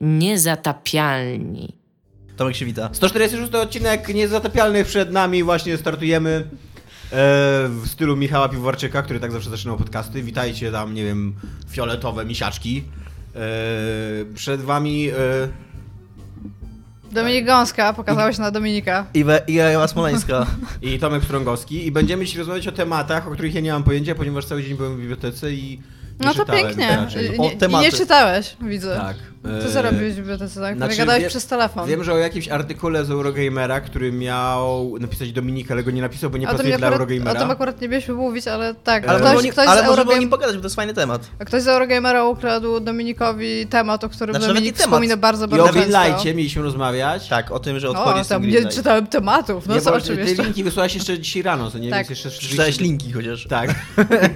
Niezatapialni. Tomek się wita. 146 odcinek Niezatapialnych przed nami. Właśnie startujemy e, w stylu Michała Piwowarczyka, który tak zawsze zaczynał podcasty. Witajcie tam, nie wiem, fioletowe misiaczki. E, przed wami e, Dominik Gąska, pokazałeś na Dominika. Iwe, Iwa Smoleńska. i Tomek Strągowski i będziemy dzisiaj rozmawiać o tematach, o których ja nie mam pojęcia, ponieważ cały dzień byłem w bibliotece i nie No to czytałem pięknie. Nie, I nie czytałeś, widzę. Tak. Co e, zrobiłeś w bibliotece, tak? znaczy, gadałeś wie- przez telefon. Wiem, że o jakimś artykule z Eurogamera, który miał napisać Dominik, ale go nie napisał, bo nie o pracuje dla akurat, o Eurogamera. tym akurat nie mieliśmy mówić, ale tak. Ale ktoś, ktoś, ale z możemy o Eurogame- nim pogadać, bo to jest fajny temat. ktoś z Eurogamera ukradł Dominikowi temat, o którym Znaczy, nawet Dominik wspomina bardzo, I bardzo o często. Greenlightie mieliśmy rozmawiać. Tak, o tym, że O, odchodzi tym tam nie czytałem tematów, no nie, co oczywiście. Te linki wysłałeś jeszcze dzisiaj rano, co nie? Tak. Więc jeszcze Przeczytałeś linki chociaż. Tak.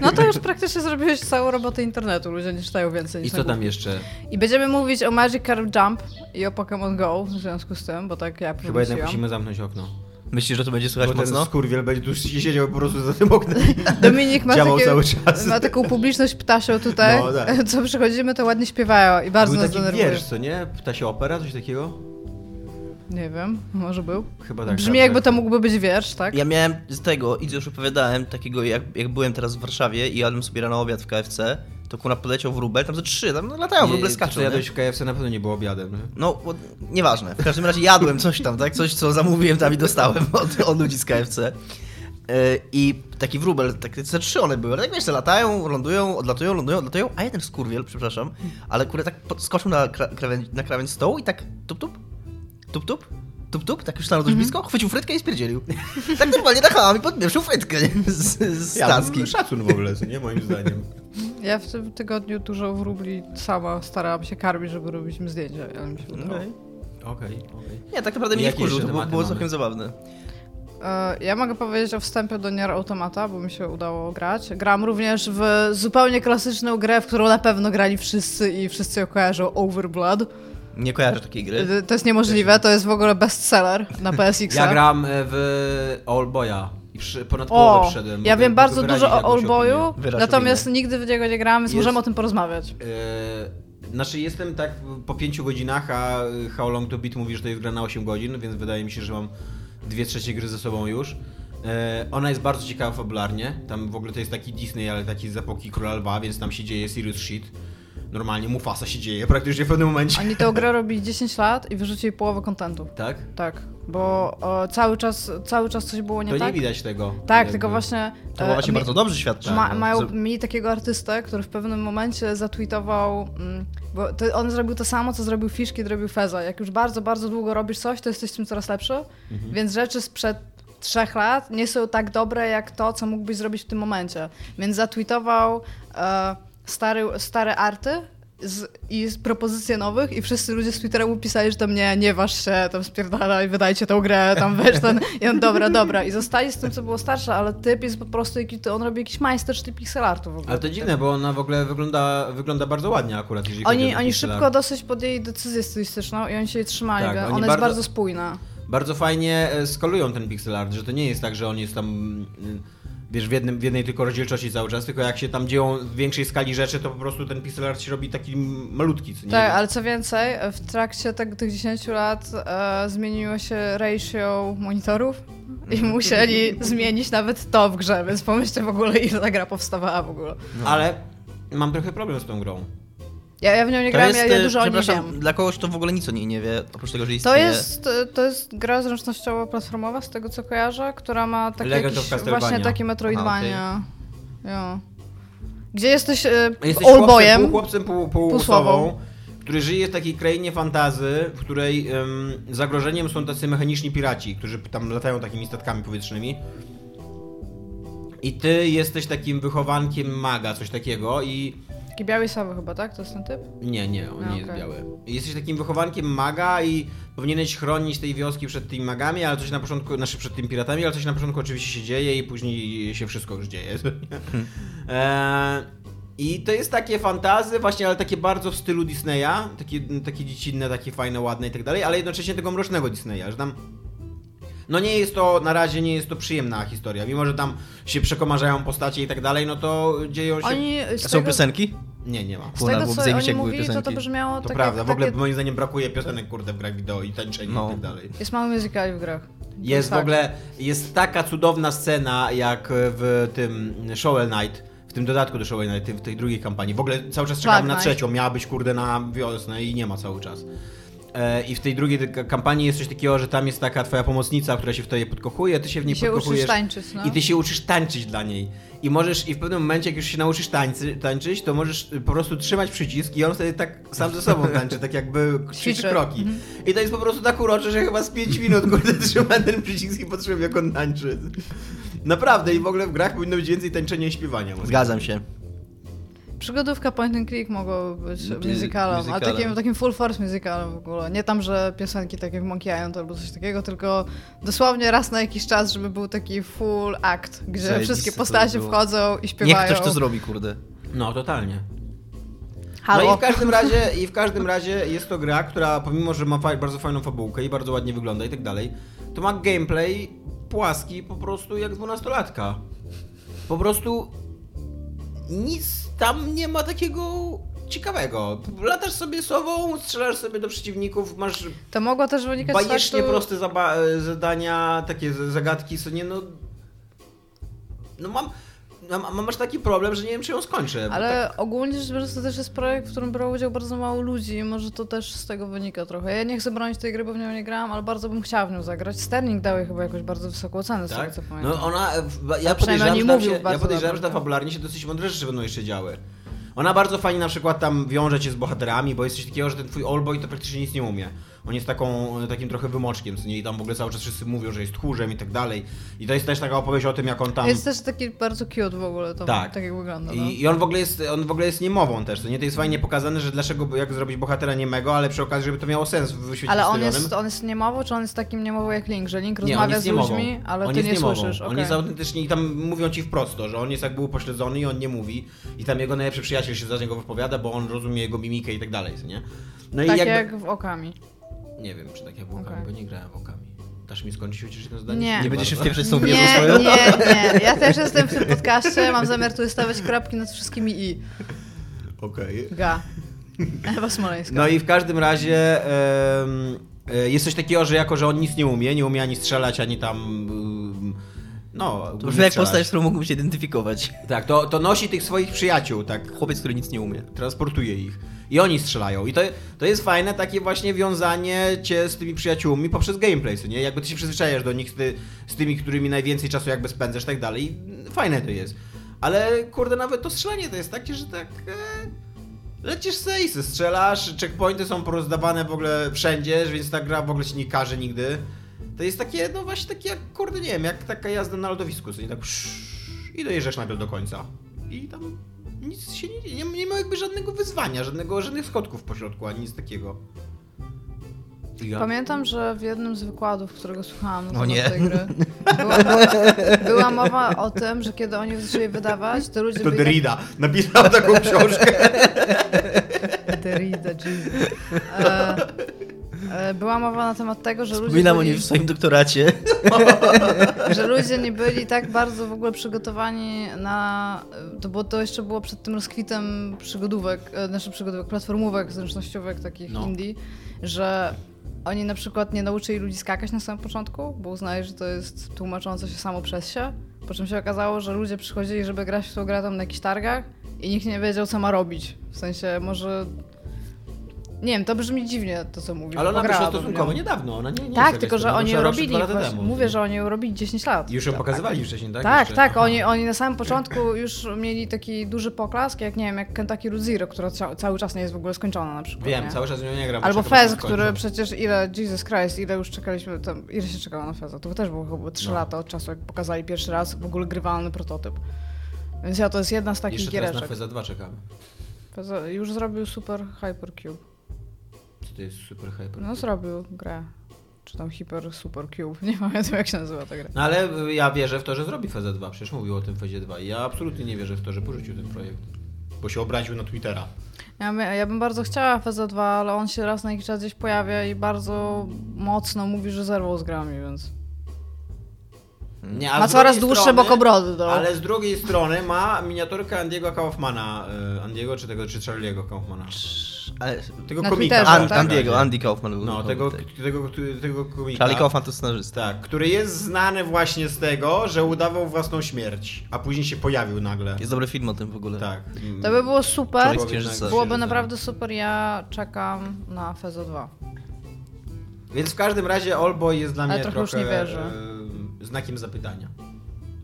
No to już praktycznie zrobiłeś całą robotę internetu, ludzie nie czytają więcej I co na tam jeszcze? I będziemy mówić o Magic Carp Jump i o Pokémon Go w związku z tym, bo tak ja Chyba jednak musimy zamknąć okno. Myślisz, że to będzie słychać Bo ten mocno? skurwiel będzie tu siedział po prostu za tym oknem. Dominik ma, takie, cały czas. ma taką publiczność ptasią tutaj, No, tak. co przychodzimy, to ładnie śpiewają i bardzo Był nas taki denerwuje. wiersz, co nie? Ptasia opera, coś takiego? Nie wiem, może był. Chyba tak. Brzmi tak, jakby tak. to mógłby być wiersz, tak? Ja miałem z tego, i już opowiadałem, takiego jak, jak byłem teraz w Warszawie i jadłem sobie rano obiad w KFC, to kuna poleciał wróbel, tam ze trzy, tam no, latają wróble skaczą. Nie? jadłeś w KFC na pewno nie było obiadem. nie? No, bo, nieważne. W każdym razie jadłem coś tam, tak? Coś, co zamówiłem tam i dostałem od, od ludzi z KFC. Yy, I taki wróbel, tak, te trzy one były, ale tak wiesz, te latają, lądują, odlatują, lądują, odlatują, a jeden skurwiel, przepraszam, ale kurde tak podskoczył na, kra krawędź, na krawędź stołu i tak tup tup, tup tup, tak już stanął dość blisko, chwycił frytkę i spierdzielił. tak normalnie nachałam i podmieprzył frytkę nie? z, z Ja, szacun w ogóle, nie? Moim zdaniem. Ja w tym tygodniu dużo wróbli sama starałam się karmić, żeby robić im zdjęcia, ale mi się udało. Okej. Okej, okej. Nie, tak naprawdę mnie nie wkurzył, to było, całkiem zabawne. E, Ja mogę powiedzieć o wstępie do Nier Automata, bo mi się udało grać. Gram również w zupełnie klasyczną grę, w którą na pewno grali wszyscy i wszyscy ją kojarzą, Overblood. Nie kojarzę takiej gry. E, To jest niemożliwe, to jest w ogóle bestseller na PSX. Ja gram e, w Allboya i ponad O, połowę wszedłem. bo ja wiem bardzo dużo o opinię. Wyraź natomiast opinię. nigdy w niego nie grałem, więc możemy o tym porozmawiać. E, Znaczy jestem tak po 5 godzinach, a How Long To Beat mówi, że to jest gra na 8 godzin, więc wydaje mi się, że mam dwie trzecie gry ze sobą już. E, Ona jest bardzo ciekawa fabularnie. Tam w ogóle to jest taki Disney, ale taki z epoki Króla Lwa, więc tam się dzieje serious shit. Normalnie Mufasa się dzieje praktycznie w pewnym momencie. Oni tę grę robili 10 lat i wyrzucili połowę kontentu. Tak? Tak, bo o, cały, czas, cały czas coś było nie To tak. nie widać tego. Tak, jakby. tylko właśnie... To e, właśnie mi- bardzo dobrze świadczy. Ma, no. mają, mieli takiego artystę, który w pewnym momencie zatweetował, mm, bo to on zrobił to samo, co zrobił Fish, kiedy robił Feza. Jak już bardzo, bardzo długo robisz coś, to jesteś w tym coraz lepszy, Mhm. więc rzeczy sprzed trzech lat nie są tak dobre, jak to, co mógłbyś zrobić w tym momencie. Więc zatweetował e, stary, stare arty z, i z propozycje nowych i wszyscy ludzie z Twittera mu pisali, że tam nie, nie waż się, tam spierdalaj, wydajcie tą grę, tam weź ten, i on dobra, dobra. I zostali z tym, co było starsze, ale typ jest po prostu, on robi jakiś majstersztyk pixel artu w ogóle. Ale to dziwne, bo ona w ogóle wygląda, wygląda bardzo ładnie akurat, jeżeli Oni, oni szybko dosyć podjęli decyzję stylistyczną i oni się jej trzymali, Tak, ona jest bardzo- bardzo spójna. Bardzo fajnie e, skalują ten pixel art, że to nie jest tak, że on jest tam mm, wiesz, w, jednym, w jednej tylko rozdzielczości cały czas, tylko jak się tam dzieją w większej skali rzeczy, to po prostu ten pixel art się robi taki malutki, co nie? Tak, ale co więcej, w trakcie tych 10 lat e, zmieniło się ratio monitorów i Mhm. musieli zmienić nawet to w grze, więc pomyślcie w ogóle, ile ta gra powstawała w ogóle. Ale mam trochę problem z tą grą. Ja, ja w nią nie To grałem, ja, ja e, dużo o niej wiem. dla kogoś, kto w ogóle nic o niej nie wie, oprócz tego, że To istnieje. jest, to jest gra zręcznościowo-platformowa, z tego co kojarzę, która ma taki jakiś, właśnie taki Metroidvania. Aha. Gdzie jesteś e, Jesteś pół Allboyem. chłopcem, pół, pół osobą, który żyje w takiej krainie fantazy, w której em, zagrożeniem są tacy mechaniczni piraci, którzy tam latają takimi statkami powietrznymi. I ty jesteś takim wychowankiem maga, coś takiego i Taki biały sowy chyba, tak? To jest ten typ? Nie, nie, on A, nie jest okej. biały. Jesteś takim wychowankiem maga i powinieneś chronić tej wioski przed tymi magami, ale coś na początku, znaczy przed tymi piratami, ale coś na początku oczywiście się dzieje i później się wszystko już dzieje. eee, I to jest takie fantazy, właśnie, ale takie bardzo w stylu Disneya, takie, takie dziecinne, takie fajne, ładne i tak dalej, ale jednocześnie tego mrocznego Disneya, że tam no nie jest to, na razie nie jest to przyjemna historia. Mimo, że tam się przekomarzają postacie i tak dalej, no to dzieją się... Oni są tego, piosenki? Nie, nie ma. Z Kurna, tego, bo co oni mówili, to to piosenki. brzmiało To tak prawda, w ogóle takie... moim zdaniem brakuje piosenek, kurde, w grach wideo i tańczenia No. i tak dalej. Jest mało muzykali w grach. Jest w ogóle, jest taka cudowna scena jak w tym Shovel Knight, w tym dodatku do Shovel Knight, w tej drugiej kampanii. W ogóle cały czas czekamy Black na Knight. trzecią, miała być kurde na wiosnę i nie ma cały czas. E, I w tej drugiej kampanii jest coś takiego, że tam jest taka twoja pomocnica, która się w tobie podkochuje, ty się w niej I się podkochujesz. uczysz tańczyć, no. I ty się uczysz tańczyć dla niej. I możesz, i w pewnym momencie, jak już się nauczysz tańcy, tańczyć, to możesz y, po prostu trzymać przycisk i on wtedy tak sam ze sobą tańczy, tak jakby ćwiczy kroki. Mhm. I to jest po prostu tak urocze, że chyba z 5 minut kurde trzyma ten przycisk i patrzyłem jak on tańczy. Naprawdę i w ogóle w grach powinno być więcej tańczenia i śpiewania. Zgadzam się. Przygodówka point and click mogła być Ty- musicalem, ale takim, takim full force musicalem w ogóle. Nie tam, że piosenki tak jak w Monkey Island albo coś takiego, tylko dosłownie raz na jakiś czas, żeby był taki full act, gdzie Zajebiste wszystkie postacie wchodzą i śpiewają. Niech ktoś to zrobi, kurde. No, totalnie. Halo. No i w każdym razie, i w każdym razie jest to gra, która pomimo, że ma fa- bardzo fajną fabułkę i bardzo ładnie wygląda i tak dalej, to ma gameplay płaski po prostu jak dwunastolatka. Po prostu nic tam nie ma takiego ciekawego. Latasz sobie sobą, strzelasz sobie do przeciwników, masz To mogło też wynikać z bajecznie faktu... proste zaba- zadania, takie zagadki, co nie no... No mam... Mam, mam aż taki problem, że nie wiem, czy ją skończę. Ale tak- ogólnie rzecz biorąc, to też jest projekt, w którym brało udział bardzo mało ludzi i może to też z tego wynika trochę. Ja nie chcę bronić tej gry, bo w nią nie grałam, ale bardzo bym chciała w nią zagrać. Sterling dał jej chyba jakoś bardzo wysoką cenę, z tego Tak? co pamiętam. No ona, ja podejrzewam, że tam się, ja podejrzewam, że tam fabularnie się dosyć mądre rzeczy będą jeszcze działy. Ona bardzo fajnie na przykład tam wiąże cię z bohaterami, bo jest coś takiego, że ten twój Allboy to praktycznie nic nie umie. On jest taką, takim trochę wymoczkiem, co nie? I tam w ogóle cały czas wszyscy mówią, że jest tchórzem i tak dalej. I to jest też taka opowieść o tym, jak on tam... Jest też taki bardzo cute w ogóle, to Tak. tak, jak wygląda. No. I, I on w ogóle jest, on w ogóle jest niemową też, to nie? To jest fajnie pokazane, że dlaczego, jak zrobić bohatera niemego, ale przy okazji, żeby to miało sens w świecie Ale on jest, on jest niemowo, czy on jest takim niemową jak Link, że Link Nie, on rozmawia jest z niemową. ludźmi, ale on ty nie niemową. słyszysz. On okej. jest autentycznie i tam mówią ci wprost to, że on jest jakby upośledzony i on nie mówi. I tam jego najlepszy przyjaciel się za niego wypowiada, bo on rozumie jego mimikę i tak dalej, co nie? No i Tak jakby... jak w Okami. Nie wiem, czy tak jak w Okami, Okej. bo nie grałem w Okami. Dasz mi skończyć chociaż jedno zdanie? Nie. Nie będziesz się z tą Nie, wiedzą swoją? nie, nie. Ja też jestem w tym podcaście, mam zamiar tu stawiać kropki nad wszystkimi i. Okej. Ga. Ewa Smoleńska. No i w każdym razie e, jest coś takiego, że jako, że on nic nie umie, nie umie ani strzelać, ani tam... ym, No, To brzmi jak postać, z którą mógłbym się identyfikować. Tak, to, to nosi tych swoich przyjaciół, tak, Chłopiec, który nic nie umie. transportuje ich. I oni strzelają. I to, to jest fajne takie właśnie wiązanie cię z tymi przyjaciółmi poprzez gameplay, nie? Jakby ty się przyzwyczajasz do nich ty, z tymi, którymi najwięcej czasu jakby spędzasz tak dalej. Fajne to jest. Ale kurde, nawet to strzelanie to jest takie, że tak... E, lecisz se i se strzelasz, checkpointy są porozdawane w ogóle wszędzie, więc ta gra w ogóle ci nie każe nigdy. To jest takie, no właśnie takie jak, kurde, nie wiem, jak taka jazda na lodowisku, co nie? Tak i dojeżdżasz nagle do końca. I tam nic się nie, nie, nie ma jakby żadnego wyzwania, żadnego, żadnych schodków po środku, ani nic takiego. Ja. Pamiętam, że w jednym z wykładów, którego słuchałam na O temat nie. tej gry, była, była, mowa o tym, że kiedy oni zaczęli wydawać, to ludzie To byli tak- Derrida napisał taką książkę. Derrida, Jesus. E, była mowa na temat tego, że ludzie, Wspominam o byli, niej w swoim doktoracie. że ludzie nie byli tak bardzo w ogóle przygotowani na... To, było, to jeszcze było przed tym rozkwitem przygodówek, e, znaczy przygodówek, platformówek, zręcznościówek takich No. indie, że oni na przykład nie nauczyli ludzi skakać na samym początku, bo uznali, że to jest tłumaczące się samo przez się. Po czym się okazało, że ludzie przychodzili, żeby grać w tą grę tam na jakichś targach i nikt nie wiedział, co ma robić. W sensie, może... Nie wiem, to brzmi dziwnie, to co mówisz. Ale ona bo wyszła stosunkowo niedawno, ona nie, nie Tak, tylko że oni ją robili. Mówię, że oni ją robili 10 lat. Już ją pokazywali wcześniej, tak? Tak, Jeszcze? tak, Aha. oni, oni na samym początku już mieli taki duży poklask, jak nie wiem, jak Kentucky Route Zero, która ca- cały czas nie jest w ogóle skończona na przykład. Wiem, nie? cały czas nią nie gram. Albo Fez, który przecież ile, Jesus Christ, ile już czekaliśmy, tam, ile się czekało na Feza? To też było chyba 3 No. lata od czasu, jak pokazali pierwszy raz w ogóle grywalny prototyp. Więc ja to jest jedna z takich Jeszcze teraz na. Feza 2 czekamy. Feza już zrobił Super Hypercube. To jest super hyper? No zrobił grę. Czy tam Hyper Super Cube, nie pamiętam jak się nazywa ta gra. No ale ja wierzę w to, że zrobi Feza 2. Przecież mówił o tym Fezie 2 i ja absolutnie nie wierzę w to, że porzucił ten projekt. Bo się obraził na Twittera. Ja, ja bym bardzo chciała FZ2, ale on się raz na jakiś czas gdzieś pojawia i bardzo mocno mówi, że zerwał z grami, więc... Nie, a Ma coraz dłuższe strony- bokobrody, no. Ale z drugiej strony ma miniaturkę Andiego Kaufmana. y, Andiego czy tego, czy Charlie'ego Kaufmana? Ale... Tego Na komika. Twitterze, An, tak? Andiego, Andy Kaufman był. No, tego, tak. tego, tego, komika. Charlie Kaufman to scenarzysta. Tak, który jest znany właśnie z tego, że udawał własną śmierć, a później się pojawił nagle. Jest dobry film o tym w ogóle. Tak. To by było super. Byłoby naprawdę super. Ja czekam na Fezo 2. Więc w każdym razie Allboy jest dla Ale mnie trochę już trochę nie wierzę. Znakiem zapytania.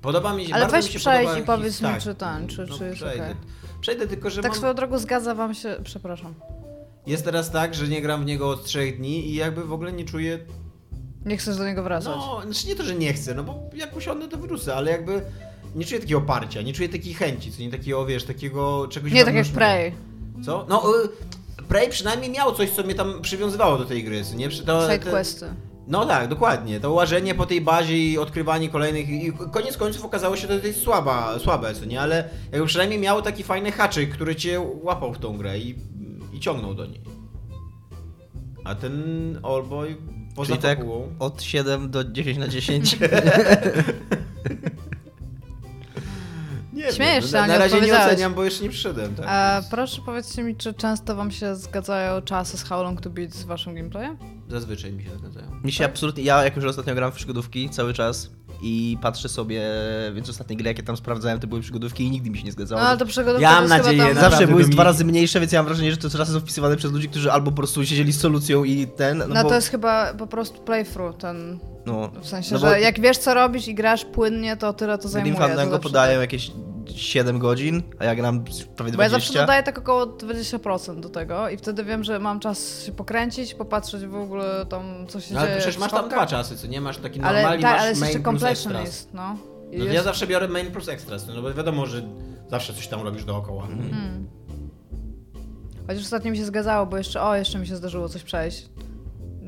Podoba mi się, Ale weź mi się przejdź i powiedz his- mi, tak. czy ten, czy- czy jest przejdę. okej. Przejdę tylko, że Tak mam... swoją drogą zgadza wam się, przepraszam. jest teraz tak, że nie gram w niego od trzech dni i jakby w ogóle nie czuję... Nie chcesz do niego wracać. No, znaczy nie to, że nie chcę, no bo jak usiądę to wrócę, ale jakby nie czuję takiego oparcia, nie czuję takiej chęci, co nie takiego, wiesz, takiego czegoś nie tak jak. Prey. Co? No, y, Prey przynajmniej miał coś, co mnie tam przywiązywało do tej gry, nie? Przy- To, Side te- questy. No tak, dokładnie. To łażenie po tej bazie i odkrywanie kolejnych. I koniec końców okazało się, że to jest słaba, słabe, co nie? Ale jakby przynajmniej miało taki fajny haczyk, który cię łapał w tą grę i, i ciągnął do niej. A ten Allboy poza Czyli tak od 7 do 10 na 10. Nie Śmiejesz się, na, ale na nie razie nie oceniam, bo jeszcze nie przyszedłem. Tak. E, proszę powiedzcie mi, czy często wam się zgadzają czasy z How Long To Beat z waszym gameplayem? Zazwyczaj mi się zgadzają. Mi się absolutnie, ja jak już ostatnio gram w przygodówki cały czas i patrzę sobie, więc ostatnie gry jakie tam sprawdzałem to były przygodówki i nigdy mi się nie No zgadzało. ale to przygodówka Ja mam nadzieję, tam... na- Zawsze były dwa razy mniejsze, więc ja mam wrażenie, że to czasy są wpisywane przez ludzi, którzy albo po prostu siedzieli z solucją i ten, no, No bo, to jest chyba po prostu playthrough ten... no, W sensie, no bo że jak wiesz co robisz i grasz płynnie, to tyle to zajmuje. Grim zawsze podają tak. jakieś 7 godzin, a ja gram prawie Bo ja zawsze 20. dodaję tak około 20% do tego i wtedy wiem, że mam czas się pokręcić, popatrzeć w ogóle tam, co się No, ale dzieje przecież w masz tam dwa czasy, co nie? Masz taki Ale, normalnie, tak, masz ale jest main jeszcze plus extras. jest, no. No jest- ja zawsze biorę main plus extras, no bo wiadomo, że zawsze coś tam robisz dookoła. Mm. Chociaż ostatnio mi się zgadzało, bo jeszcze, o, jeszcze mi się zdarzyło coś przejść.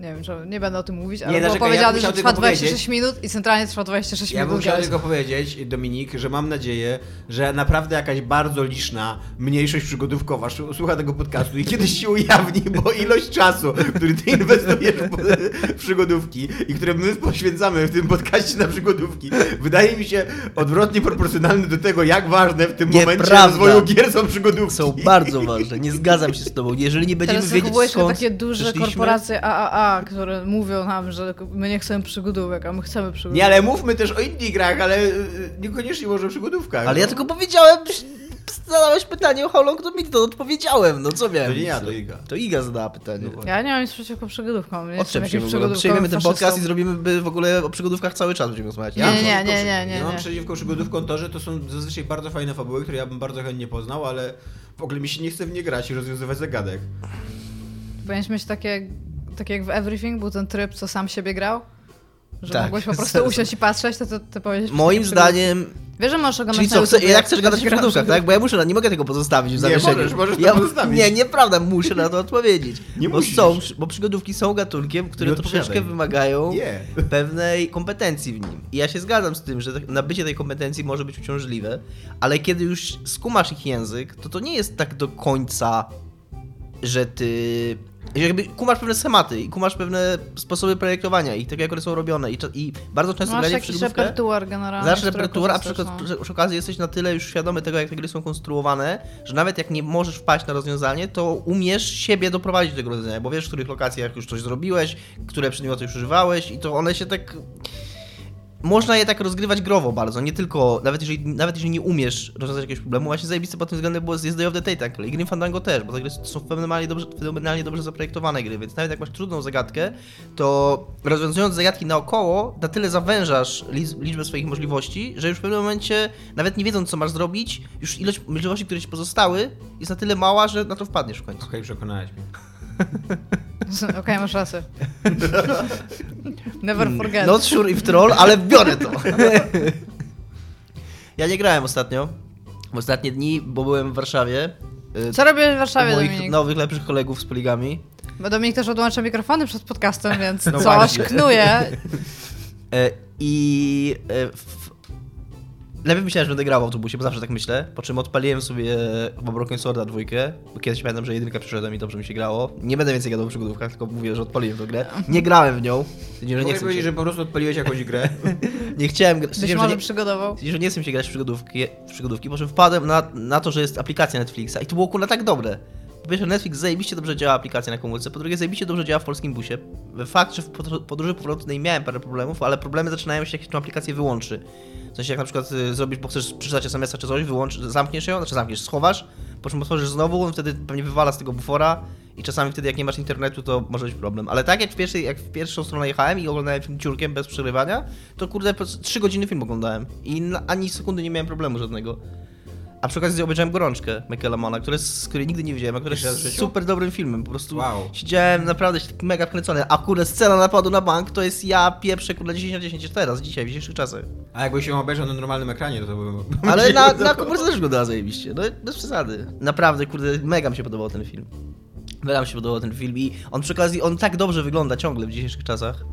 Nie wiem, czy, nie będę o tym mówić, ale było ja powiedziane, musiał że trwa tylko 26 minut i centralnie trwa 26 Ja bym minut. chciał grać. tylko powiedzieć, Dominik, że mam nadzieję, że naprawdę jakaś bardzo liczna mniejszość przygodówkowa słucha tego podcastu i kiedyś się ujawni, bo ilość czasu, który ty inwestujesz w przygodówki i które my poświęcamy w tym podcaście na przygodówki, wydaje mi się odwrotnie proporcjonalny do tego, jak ważne w tym momencie Nieprawda. rozwoju gier są przygodówki. Są bardzo ważne, nie zgadzam się z tobą. Jeżeli nie będziemy Teraz wiedzieć skąd takie duże przyszliśmy- korporacje AAA, które mówią nam, że my nie chcemy przygodówek, a my chcemy przygodówek. Nie, ale mówmy też o innych grach, ale y, niekoniecznie może o przygodówkach. Ale ja no. tylko powiedziałem, zadałeś pytanie o How Long to Beat, to odpowiedziałem, no co miałem? To nie ja, to Iga. To Iga zadała pytanie. No Ja nie mam nic przeciwko przygodówkom. Nie Odczep się w ogóle, przejmiemy ten podcast faszystą. i zrobimy by w ogóle o przygodówkach cały czas będziemy rozmawiać. Nie, nie, nie, nie, przy- nie, Ja mam nie. przeciwko przygodówkom to, że to są zazwyczaj bardzo fajne fabuły, które ja bym bardzo chętnie poznał, ale w ogóle mi się nie chce w nie grać i rozwiązywać zagadek. Powinieneś mieć takie, takie jak w Everything, był ten tryb, co sam siebie grał? Że Tak. mogłeś po prostu usiąść i patrzeć, to ty, ty powinieneś... Moim zdaniem... Wiesz, że możesz oglądać Czyli na co, YouTubie, jak chcesz gadać o przygodówkach, tak? Bo ja muszę, nie mogę tego pozostawić w zawieszeniu. możesz, możesz to ja, pozostawić. Nie, nieprawda, muszę na to odpowiedzieć. Nie bo musisz. są, bo przygodówki są gatunkiem, które Nie troszeczkę wymagają Nie. pewnej kompetencji w nim. I ja się zgadzam z tym, że tak- nabycie tej kompetencji może być uciążliwe, ale kiedy już skumasz ich język, to to nie jest tak do końca, że ty... Jakby kumasz pewne schematy i kumasz pewne sposoby projektowania i tego, jak one są robione i, i bardzo często Masz granie w przygodówkę... repertuar generalnie. Znasz repertuar, a przy, no. przy, przy okazji jesteś na tyle już świadomy tego, jak te gry są konstruowane, że nawet jak nie możesz wpaść na rozwiązanie, to umiesz siebie doprowadzić do tego rozwiązania, bo wiesz, w których lokacjach już coś zrobiłeś, które przedmioty już używałeś i to one się tak... Można je tak rozgrywać growo bardzo, nie tylko, nawet jeżeli, nawet jeżeli nie umiesz rozwiązać jakiegoś problemu, właśnie zajebiste pod tym względem było jest Day of the Tentacle i Grim Fandango też, bo te gry są fenomenalnie dobrze, fenomenalnie dobrze zaprojektowane gry, więc nawet jak masz trudną zagadkę, to rozwiązując zagadki naokoło, na tyle zawężasz liczbę swoich możliwości, że już w pewnym momencie, nawet nie wiedząc co masz zrobić, już ilość możliwości, które ci pozostały, jest na tyle mała, że na to wpadniesz w końcu. Okej, przekonałeś mnie. Okej, masz rację. Never forget. Not sure if troll, ale biorę to. ja nie grałem ostatnio, w ostatnie dni, bo byłem w Warszawie. y, Co robisz w Warszawie, moich Dominik? nowych, lepszych kolegów z poligami. Bo Dominik też odłącza mikrofony przed podcastem, więc No coś właśnie. knuje. E, I e. Lepiej myślałem, że będę grał w autobusie, bo zawsze tak myślę. Po czym odpaliłem sobie chyba Broken Sworda dwójkę, bo kiedyś pamiętam, że jedynka przyszedłem i dobrze mi się grało. Nie będę więcej gadał o przygodówkach, tylko mówię, że odpaliłem tę grę. Nie grałem w nią. Stwierdziłem, że nie chcę mi powiedzieć, się. że po prostu odpaliłeś jakąś grę. Nie chciałem grać. Być może nie, przygodował. że nie chcę się grać w przygodówki, w przygodówki, po czym wpadłem na, na to, że jest aplikacja Netflixa i to było kurna tak dobre. Po pierwsze, Netflix zajebiście dobrze działa aplikacja na komórce, po drugie, zajebiście dobrze działa w polskim busie. Fakt, że w podróży powrotnej miałem parę problemów, ale problemy zaczynają się, jak się tą aplikację wyłączy. W sensie, jak na przykład y, zrobisz, bo chcesz przeczytać SMS-a czy coś, wyłącz, zamkniesz ją, znaczy zamkniesz, schowasz, po czym otworzysz znowu, on wtedy pewnie wywala z tego bufora i czasami wtedy, jak nie masz internetu, to może być problem. Ale tak jak w, pierwszej, jak w pierwszą stronę jechałem i oglądałem film ciurkiem bez przerywania, to kurde, po 3 godziny film oglądałem i ani sekundy nie miałem problemu żadnego. A przy okazji obejrzałem Gorączkę Michaela Mana, który jest, której nigdy nie widziałem, a raz jest super dobrym filmem. Po prostu Wow. siedziałem naprawdę taki mega wkręcony. A kurde, scena napadu na bank to jest ja pierwsze kurde 10 na 10 teraz, dzisiaj, w dzisiejszych czasach. A jakbyś ją obejrzał na normalnym ekranie, to to by... Ale na, na komórce też go da zajebiście, no bez przesady. Naprawdę, kurde, mega mi się podobał ten film. Mega mi się podobał ten film i on przy okazji, on tak dobrze wygląda ciągle w dzisiejszych czasach.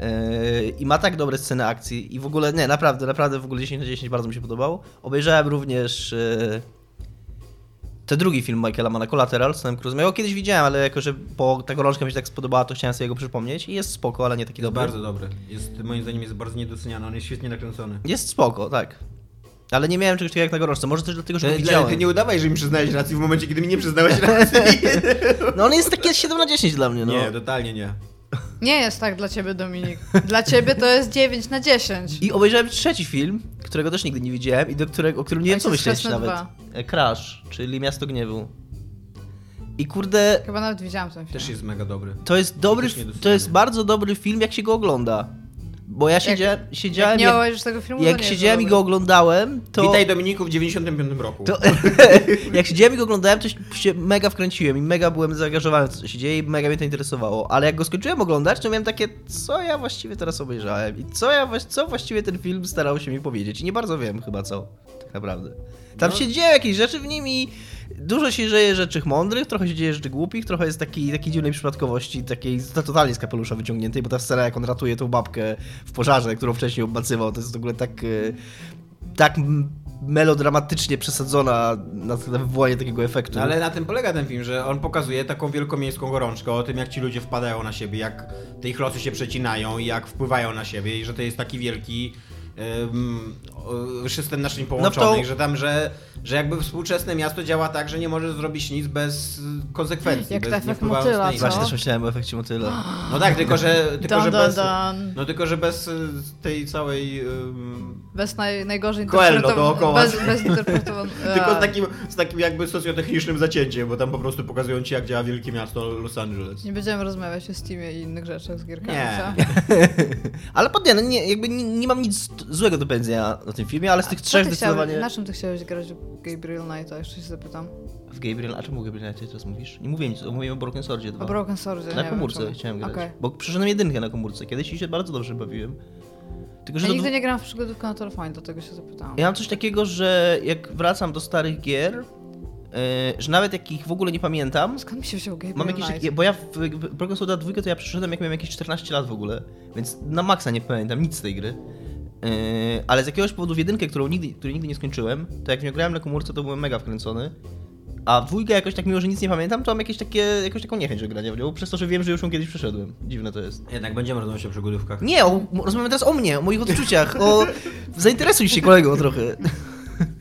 Yy, I ma tak dobre sceny akcji i w ogóle, nie, naprawdę, naprawdę w ogóle 10 na 10 bardzo mi się podobał. Obejrzałem również yy, ten drugi film Michaela Mana, Collateral, z Tomem Cruise'em. Ja go kiedyś widziałem, ale jako, że po ta gorączka mi się tak spodobała, to chciałem sobie go przypomnieć i jest spoko, ale nie taki Jest dobry. bardzo dobry. Jest, moim zdaniem jest bardzo niedoceniany, on jest świetnie nakręcony. Jest spoko, tak. Ale nie miałem czegoś takiego jak na gorączce. Może też dlatego, że Ty, widziałem. ty nie udawaj, że mi przyznałeś rację w momencie, kiedy mi nie przyznałeś racji. No on jest takie 7 na 10 dla mnie, no. Nie, totalnie nie. Nie jest tak dla ciebie, Dominik. Dla ciebie to jest 9 na 10. I obejrzałem trzeci film, którego też nigdy nie widziałem i do którego, o którym nie wiem co myśleć nawet. dwa. E, Crash, czyli Miasto Gniewu. I kurde, Chyba nawet widziałam ten film. Też jest mega dobry. to jest dobry, to jest bardzo dobry film, jak się go ogląda. Bo ja siedziałem, siedziałem Jak nie jak, obejrzysz tego filmu, jak siedziałem i go oglądałem, to... Witaj Dominiku w 95 roku. To, jak siedziałem i go oglądałem, to się mega wkręciłem i mega byłem zaangażowany w to, co się dzieje i mega mnie to interesowało. Ale jak go skończyłem oglądać, to miałem takie, co ja właściwie teraz obejrzałem i co ja co właściwie ten film starał się mi powiedzieć. I nie bardzo wiem chyba co, tak naprawdę. Tam No. się dzieją jakieś rzeczy w nim i dużo się dzieje rzeczy mądrych, trochę się dzieje rzeczy głupich, trochę jest takiej, takiej dziwnej przypadkowości, takiej to totalnie z kapelusza wyciągniętej, bo ta scena jak on ratuje tą babkę w pożarze, którą wcześniej obmacywał, to jest w ogóle tak... e, tak melodramatycznie przesadzona na wywołanie takiego efektu. No, ale na tym polega ten film, że on pokazuje taką wielkomiejską gorączkę o tym, jak ci ludzie wpadają na siebie, jak te ich losy się przecinają i jak wpływają na siebie i że to jest taki wielki system naczyń połączonych, No to- że tam, że, że jakby współczesne miasto działa tak, że nie możesz zrobić nic bez konsekwencji, Jak bez efekt nie wpływając motyla, co? Właśnie też myślałem o efekcie motyla. No tak, tylko że, tylko, Dun, że dun, bez... dun. No tylko, że bez y, tej całej... Bez naj, najgorzej Coelho dookoła. Bez, bez. Tylko z takim, z takim jakby socjotechnicznym zacięciem, bo tam po prostu pokazują ci, jak działa wielkie miasto Los Angeles. Nie będziemy rozmawiać o Steamie i innych rzeczach z gierkami, Nie. co? Ale pod nie, no nie, jakby nie, nie mam nic złego do powiedzenia o tym filmie, ale z tych trzech zdecydowanie... chciałeś, na czym ty chciałeś grać w Gabriel Knighta? Jeszcze się zapytam. W Gabriel, a czemu Gabriel Knight teraz mówisz? Nie mówię nic, mówię o Broken Swordzie 2. O Broken Swordzie, Na nie komórce wiem, chciałem grać. Okej. Bo przeszedłem jedynkę na komórce kiedyś i się bardzo dobrze bawiłem. Tylko, Ja to nigdy nie grałam w przygodówkę na Torfine, do tego się zapytałam. Ja mam coś takiego, że jak wracam do starych gier, yy, że nawet jak ich w ogóle nie pamiętam, Skąd mi się wziął Gabriel Mam jakieś Knight? bo ja w Broken Sword 2 to ja przeszedłem jak miałem jakieś 14 lat w ogóle, więc na maksa nie pamiętam nic z tej gry. Yy, ale z jakiegoś powodu w jedynkę, którą nigdy, której nigdy nie skończyłem, to jak w nią grałem na komórce, to byłem mega wkręcony. A dwójkę jakoś tak, mimo że nic nie pamiętam, to mam jakieś takie, jakąś taką niechęć do grania w nią, przez to, że wiem, że już ją kiedyś przeszedłem. Dziwne to jest. Jednak będziemy rozmawiać o przygodówkach. Nie, o, rozmawiamy teraz o mnie, o moich odczuciach, o... Zainteresuj się kolego trochę.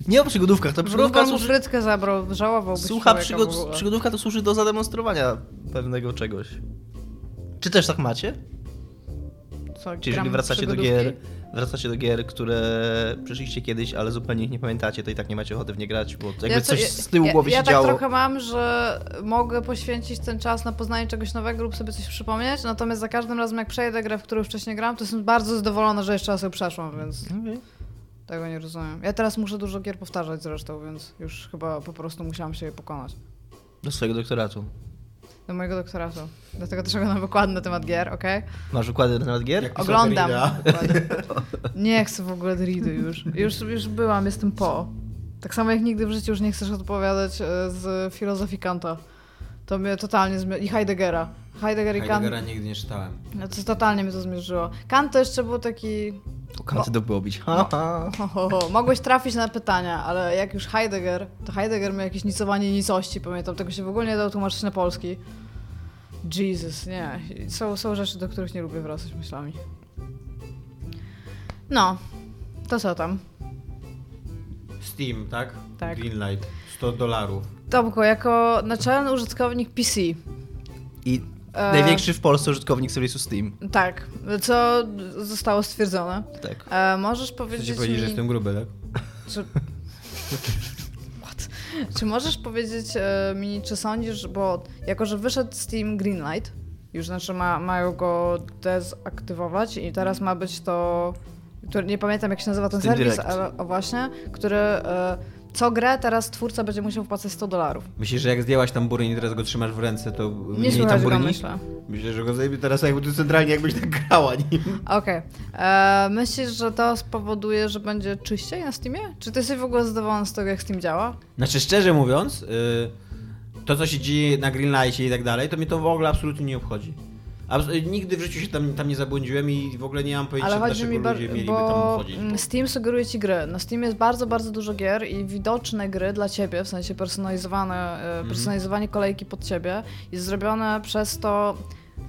Nie o przygodówkach, to przygodówka służy... frytkę zabrał, żałował Słucha, przygod... przygodówka to służy do zademonstrowania pewnego czegoś. Czy też tak macie? Co, Czy jeżeli wracacie do gier, wracacie do gier, które przeszliście kiedyś, ale zupełnie ich nie pamiętacie, to i tak nie macie ochoty w nie grać, bo jakby co- coś z tyłu ja, głowy ja się tak działo. trochę mam, że mogę poświęcić ten czas na poznanie czegoś nowego lub sobie coś przypomnieć, natomiast za każdym razem jak przejdę grę, w którą wcześniej grałam, to jestem bardzo zadowolona, że jeszcze raz ją przeszłam, więc Okej. tego nie rozumiem. Ja teraz muszę dużo gier powtarzać zresztą, więc już chyba po prostu musiałam się je pokonać. Do swojego doktoratu. Do mojego doktoratu. Dlatego też oglądam wykłady na temat gier, okej? Masz wykłady na temat gier? Jak- Oglądam. Nie chcę w ogóle Dridy już. już. Już byłam, jestem po. Tak samo jak nigdy w życiu już nie chcesz odpowiadać e, z filozofii Kanta. To mnie totalnie zmierzyło. I Heideggera. Heidegger i Kant. Heideggera nigdy nie czytałem. No to totalnie mnie to zmierzyło. Kant to jeszcze był taki... O kanty do bić. Ha, ha. Ho, ho, ho. Mogłeś trafić na pytania, ale jak już Heidegger, to Heidegger miał jakieś nicowanie nicości, pamiętam. Tego się w ogóle nie dało tłumaczyć na polski. Jesus, nie. Są, są rzeczy, do których nie lubię wracać myślami. No, to co tam? Steam, tak? Tak. Greenlight, 100 dolarów. Tomku, jako naczelny użytkownik PC, I. największy w Polsce użytkownik serwisu Steam. tak, co zostało stwierdzone, Tak. e, możesz powiedzieć powiedzieć, mi... że jestem gruby, tak? Czy... Czy możesz powiedzieć e, mi, czy sądzisz, bo jako, że wyszedł Steam Greenlight, już znaczy ma, mają go dezaktywować i teraz ma być to, który, nie pamiętam jak się nazywa ten Steam serwis, Direct. ale o właśnie, który e, co grę teraz twórca będzie musiał wpłacać 100 dolarów. Myślisz, że jak zdjęłaś tamburin i teraz go trzymasz w ręce, to Nie mniej tamburini? myślę. Myślę, że go zajmie teraz jakby tu centralnie jakbyś tak grała nim. Okej. E, Myślisz, że to spowoduje, że będzie czyściej na Steamie? Czy ty jesteś w ogóle zadowolony z tego, jak Steam działa? Znaczy szczerze mówiąc, y, to co się dzieje na Greenlightie i tak dalej, to mnie to w ogóle absolutnie nie obchodzi. Abs- y, nigdy w życiu się tam, tam nie zabłądziłem i w ogóle nie mam pojęcia, Ale chodzi dlaczego mi, bar- ludzie mieliby tam bo chodzić. mm, Steam sugeruje ci gry. Na Steam jest bardzo, bardzo dużo gier i widoczne gry dla ciebie, w sensie personalizowane, e, personalizowanie kolejki pod ciebie jest zrobione przez to,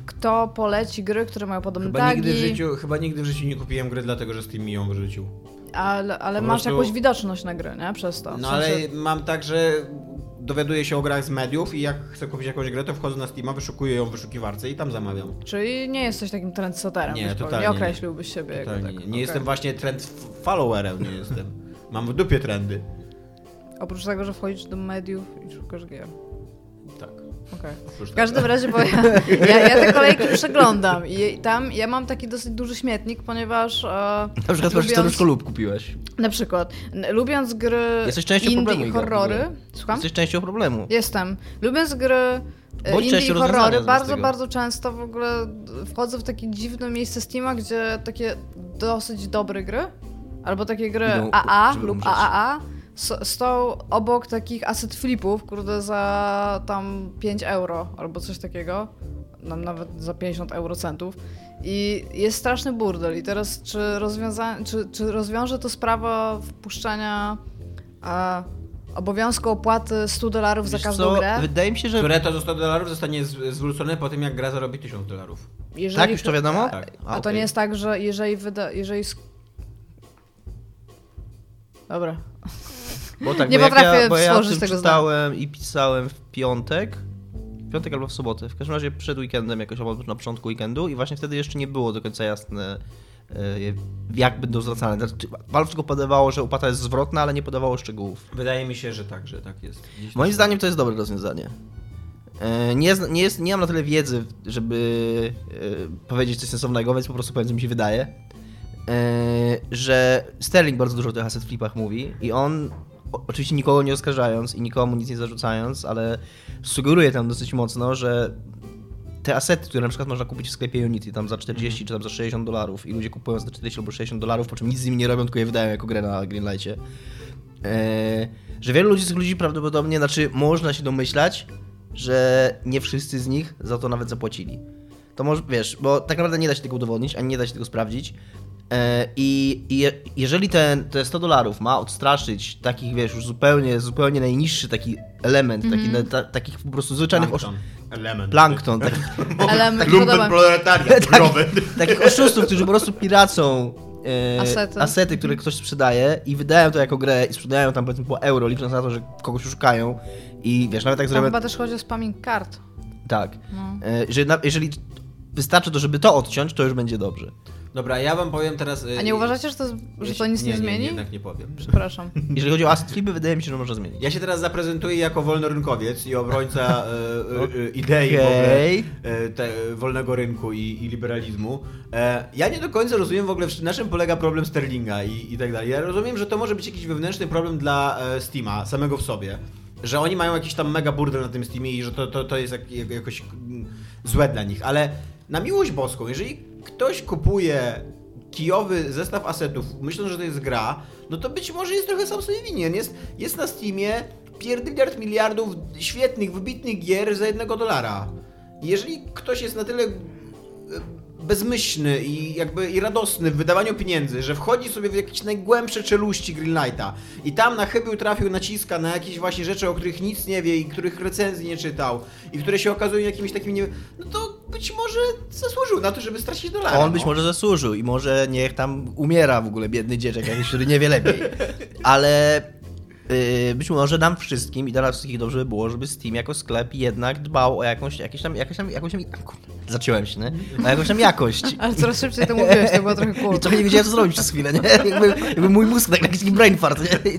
kto poleci gry, które mają podobne Chyba tagi, nigdy, w życiu, chyba nigdy w życiu nie kupiłem gry dlatego, że Steam mi ją wyrzucił. ale, ale masz prostu- jakąś widoczność na gry, nie? Przez to. No sensie- ale mam tak, że dowiaduję się o grach z mediów i jak chcę kupić jakąś grę, to wchodzę na Steama, wyszukuję ją w wyszukiwarce i tam zamawiam. Czyli nie jesteś takim trendsetterem, Nie, totalnie nie nie. określiłbyś siebie Totalnie jako nie. tak. nie okej. jestem właśnie trend followerem, nie jestem. Mam w dupie trendy. Oprócz tego, że wchodzisz do mediów i szukasz gier. Oprócz W każdym razie, bo ja, ja, ja te kolejki przeglądam i tam ja mam taki dosyć duży śmietnik, ponieważ e, Na przykład masz lubiąc, staruszko lub kupiłeś. na przykład lubiąc gry Jesteś częścią indie problemu, horrory, słucham? Jesteś częścią problemu. Jestem. Lubiąc gry e, Bądź indie horrory, bardzo, bardzo często w ogóle wchodzę w takie dziwne miejsce Steama, gdzie takie dosyć dobre gry, albo takie gry Idą, AA lub umrzeć. AAA s- są obok takich asset flipów, kurde, za tam 5 euro albo coś takiego. Nam nawet za 50 eurocentów. I jest straszny burdel. I teraz, czy, rozwiąza- czy, czy rozwiąże to sprawę wpuszczenia e, obowiązku opłaty 100 dolarów za każdą co? grę? Wydaje mi się, że... Które to za 100 dolarów zostanie z- zwrócone po tym, jak gra zarobi 1000 dolarów. Jeżeli Tak, już to wiadomo? Tak. A, to okej. nie jest tak, że jeżeli wyda... Jeżeli... sk- Dobra. Bo tak, Nie bo jak potrafię ja, bo ja tym tego czytałem i pisałem w piątek. W piątek albo w sobotę. W każdym razie przed weekendem, jakoś albo na początku weekendu i właśnie wtedy jeszcze nie było do końca jasne, e, jak będą zwracane. Znaczy, Valve tylko podawało, że opłata jest zwrotna, ale nie podawało szczegółów. Wydaje mi się, że tak, że tak jest. Gdzieś Moim zdaniem to jest dobre rozwiązanie. E, Nie, nie, jest, nie mam na tyle wiedzy, żeby e, powiedzieć coś sensownego, więc po prostu powiem, co mi się wydaje. Że Sterling bardzo dużo o tych asset flipach mówi i on, oczywiście nikogo nie oskarżając i nikomu nic nie zarzucając, ale sugeruje tam dosyć mocno, że te asety, które na przykład można kupić w sklepie Unity tam za 40 czy tam za 60 dolarów i ludzie kupują za 40 albo 60 dolarów, po czym nic z nimi nie robią, tylko je wydają jako grę na Greenlightie. Eee, że wielu ludzi z tych ludzi prawdopodobnie, znaczy można się domyślać, że nie wszyscy z nich za to nawet zapłacili. To może, wiesz, bo tak naprawdę nie da się tego udowodnić, ani nie da się tego sprawdzić. E, I, i je, jeżeli ten, te 100 dolarów ma odstraszyć takich, wiesz, już zupełnie, zupełnie najniższy taki element, taki, na, ta, takich po prostu zwyczajnych osz... Plankton. Element. plankton, takich, Element Lumpen proletariat. growy. takich oszustów, którzy po prostu piracą e, Asety. asety, które ktoś sprzedaje i wydają to jako grę i sprzedają tam powiedzmy po euro, licząc na to, że kogoś oszukają i wiesz, nawet Tam zrobią... chyba też chodzi o spamming kart. Tak. No. E, że na, jeżeli wystarczy to, żeby to odciąć, to już będzie dobrze. Dobra, ja wam powiem teraz... y, A nie uważacie, że to, że to nic nie, nie, zmieni? Nie, jednak nie powiem. Przepraszam. Jeżeli chodzi o asset flipy, wydaje mi się, że można zmienić. Ja się teraz zaprezentuję jako wolnorynkowiec i obrońca e, e, idei w ogóle, e, te, wolnego rynku i, i liberalizmu. E, ja nie do końca rozumiem w ogóle, w- na czym polega problem Sterlinga i, i tak dalej. Ja rozumiem, że to może być jakiś wewnętrzny problem dla e, Steama, samego w sobie. Że oni mają jakiś tam mega burdel na tym Steamie i że to, to, to jest jak, jak, jakoś mm, złe dla nich. Ale na miłość boską, jeżeli ktoś kupuje kijowy zestaw asetów, myśląc, że to jest gra, no to być może jest trochę sam sobie winien. Jest, jest na Steamie pierdyliard miliardów świetnych, wybitnych gier za jednego dolara. Jeżeli ktoś jest na tyle bezmyślny i jakby i radosny w wydawaniu pieniędzy, że wchodzi sobie w jakieś najgłębsze czeluści Greenlighta i tam na chybił trafił naciska na jakieś właśnie rzeczy, o których nic nie wie i których recenzji nie czytał i które się okazują jakimiś takimi nie... No to być może zasłużył na to, żeby stracić dolara. On być no. może zasłużył i może niech tam umiera w ogóle biedny dzieciak, jakiś, który nie wie lepiej. Ale być może nam wszystkim i dla nas wszystkich dobrze by było, żeby Steam jako sklep jednak dbał o jakąś, jakieś tam, jakąś tam, jakąś tam, zaciąłem się, nie? O jakąś tam jakość. Ale coraz szybciej to mówiłeś, to było trochę I cool. trochę nie wiedziałem, co zrobić przez chwilę, nie? Jakby, jakby mój mózg tak jakiś brain fart, nie?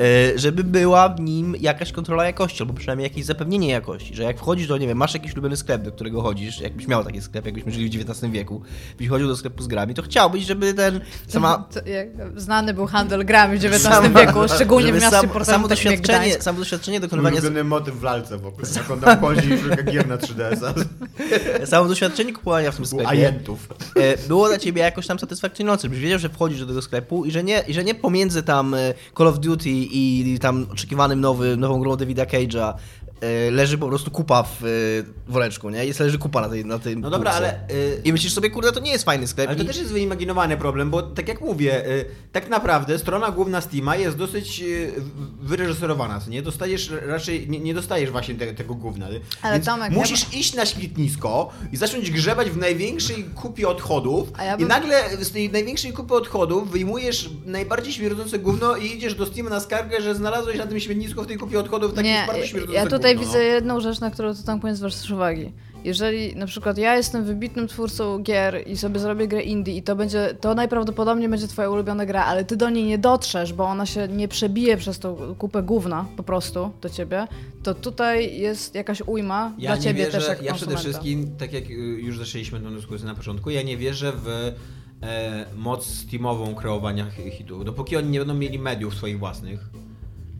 E, Żeby była w nim jakaś kontrola jakości, albo przynajmniej jakieś zapewnienie jakości, że jak wchodzisz do, nie wiem, masz jakiś ulubiony sklep, do którego chodzisz, jakbyś miał taki sklep, jakbyśmy żyli w XIX wieku, byś chodził do sklepu z grami, to chciałbyś, żeby ten sama... To, jak, znany był handel grami w XIX sama- wieku, szczególnie w miastach sam, portowym samo, doświadczenie, Gdańsk. samo doświadczenie dokonywania ulubiony motyw w lalce w ogóle. Jak on tam chodzi i gier na 3DS-a. samo doświadczenie kupowania w tym sklepie agentów. e, było dla ciebie jakoś tam satysfakcjonujące, żebyś wiedział, że wchodzisz do tego sklepu i że nie, i że nie pomiędzy tam e, Call of Duty i tam oczekiwanym nowy, nową grą Davida Cage'a leży po prostu kupa w e, woreczku, nie? Jest leży kupa na, tej, na tym No dobra, ale... y, I myślisz sobie, kurde, to nie jest fajny sklep. Ale to i... też jest wyimaginowany problem, bo tak jak mówię, y, tak naprawdę strona główna Steama jest dosyć y, wyreżyserowana, co nie? Dostajesz raczej, nie, nie dostajesz właśnie te, tego gówna. Ale Więc Tomek, ja musisz iść na śmietnisko i zacząć grzebać w największej kupie odchodów A ja i bym- nagle z tej największej kupy odchodów wyjmujesz najbardziej śmierdzące gówno i idziesz do Steama na skargę, że znalazłeś na tym śmietnisku w tej kupie odchodów takie Nie, bardzo śmierdzące ja tutaj widzę no. jedną rzecz, na którą ty tam powinien zwrócić uwagi. Jeżeli na przykład ja jestem wybitnym twórcą gier i sobie zrobię grę indie i to będzie, to najprawdopodobniej będzie twoja ulubiona gra, ale ty do niej nie dotrzesz, bo ona się nie przebije przez tą kupę gówna po prostu do ciebie, to tutaj jest jakaś ujma Ja dla ciebie wierzę, też jak Ja przede wszystkim, tak jak już zaczęliśmy tę dyskusję na początku, ja nie wierzę w e, moc Steamową kreowania hi- hitów. Dopóki oni nie będą mieli mediów swoich własnych.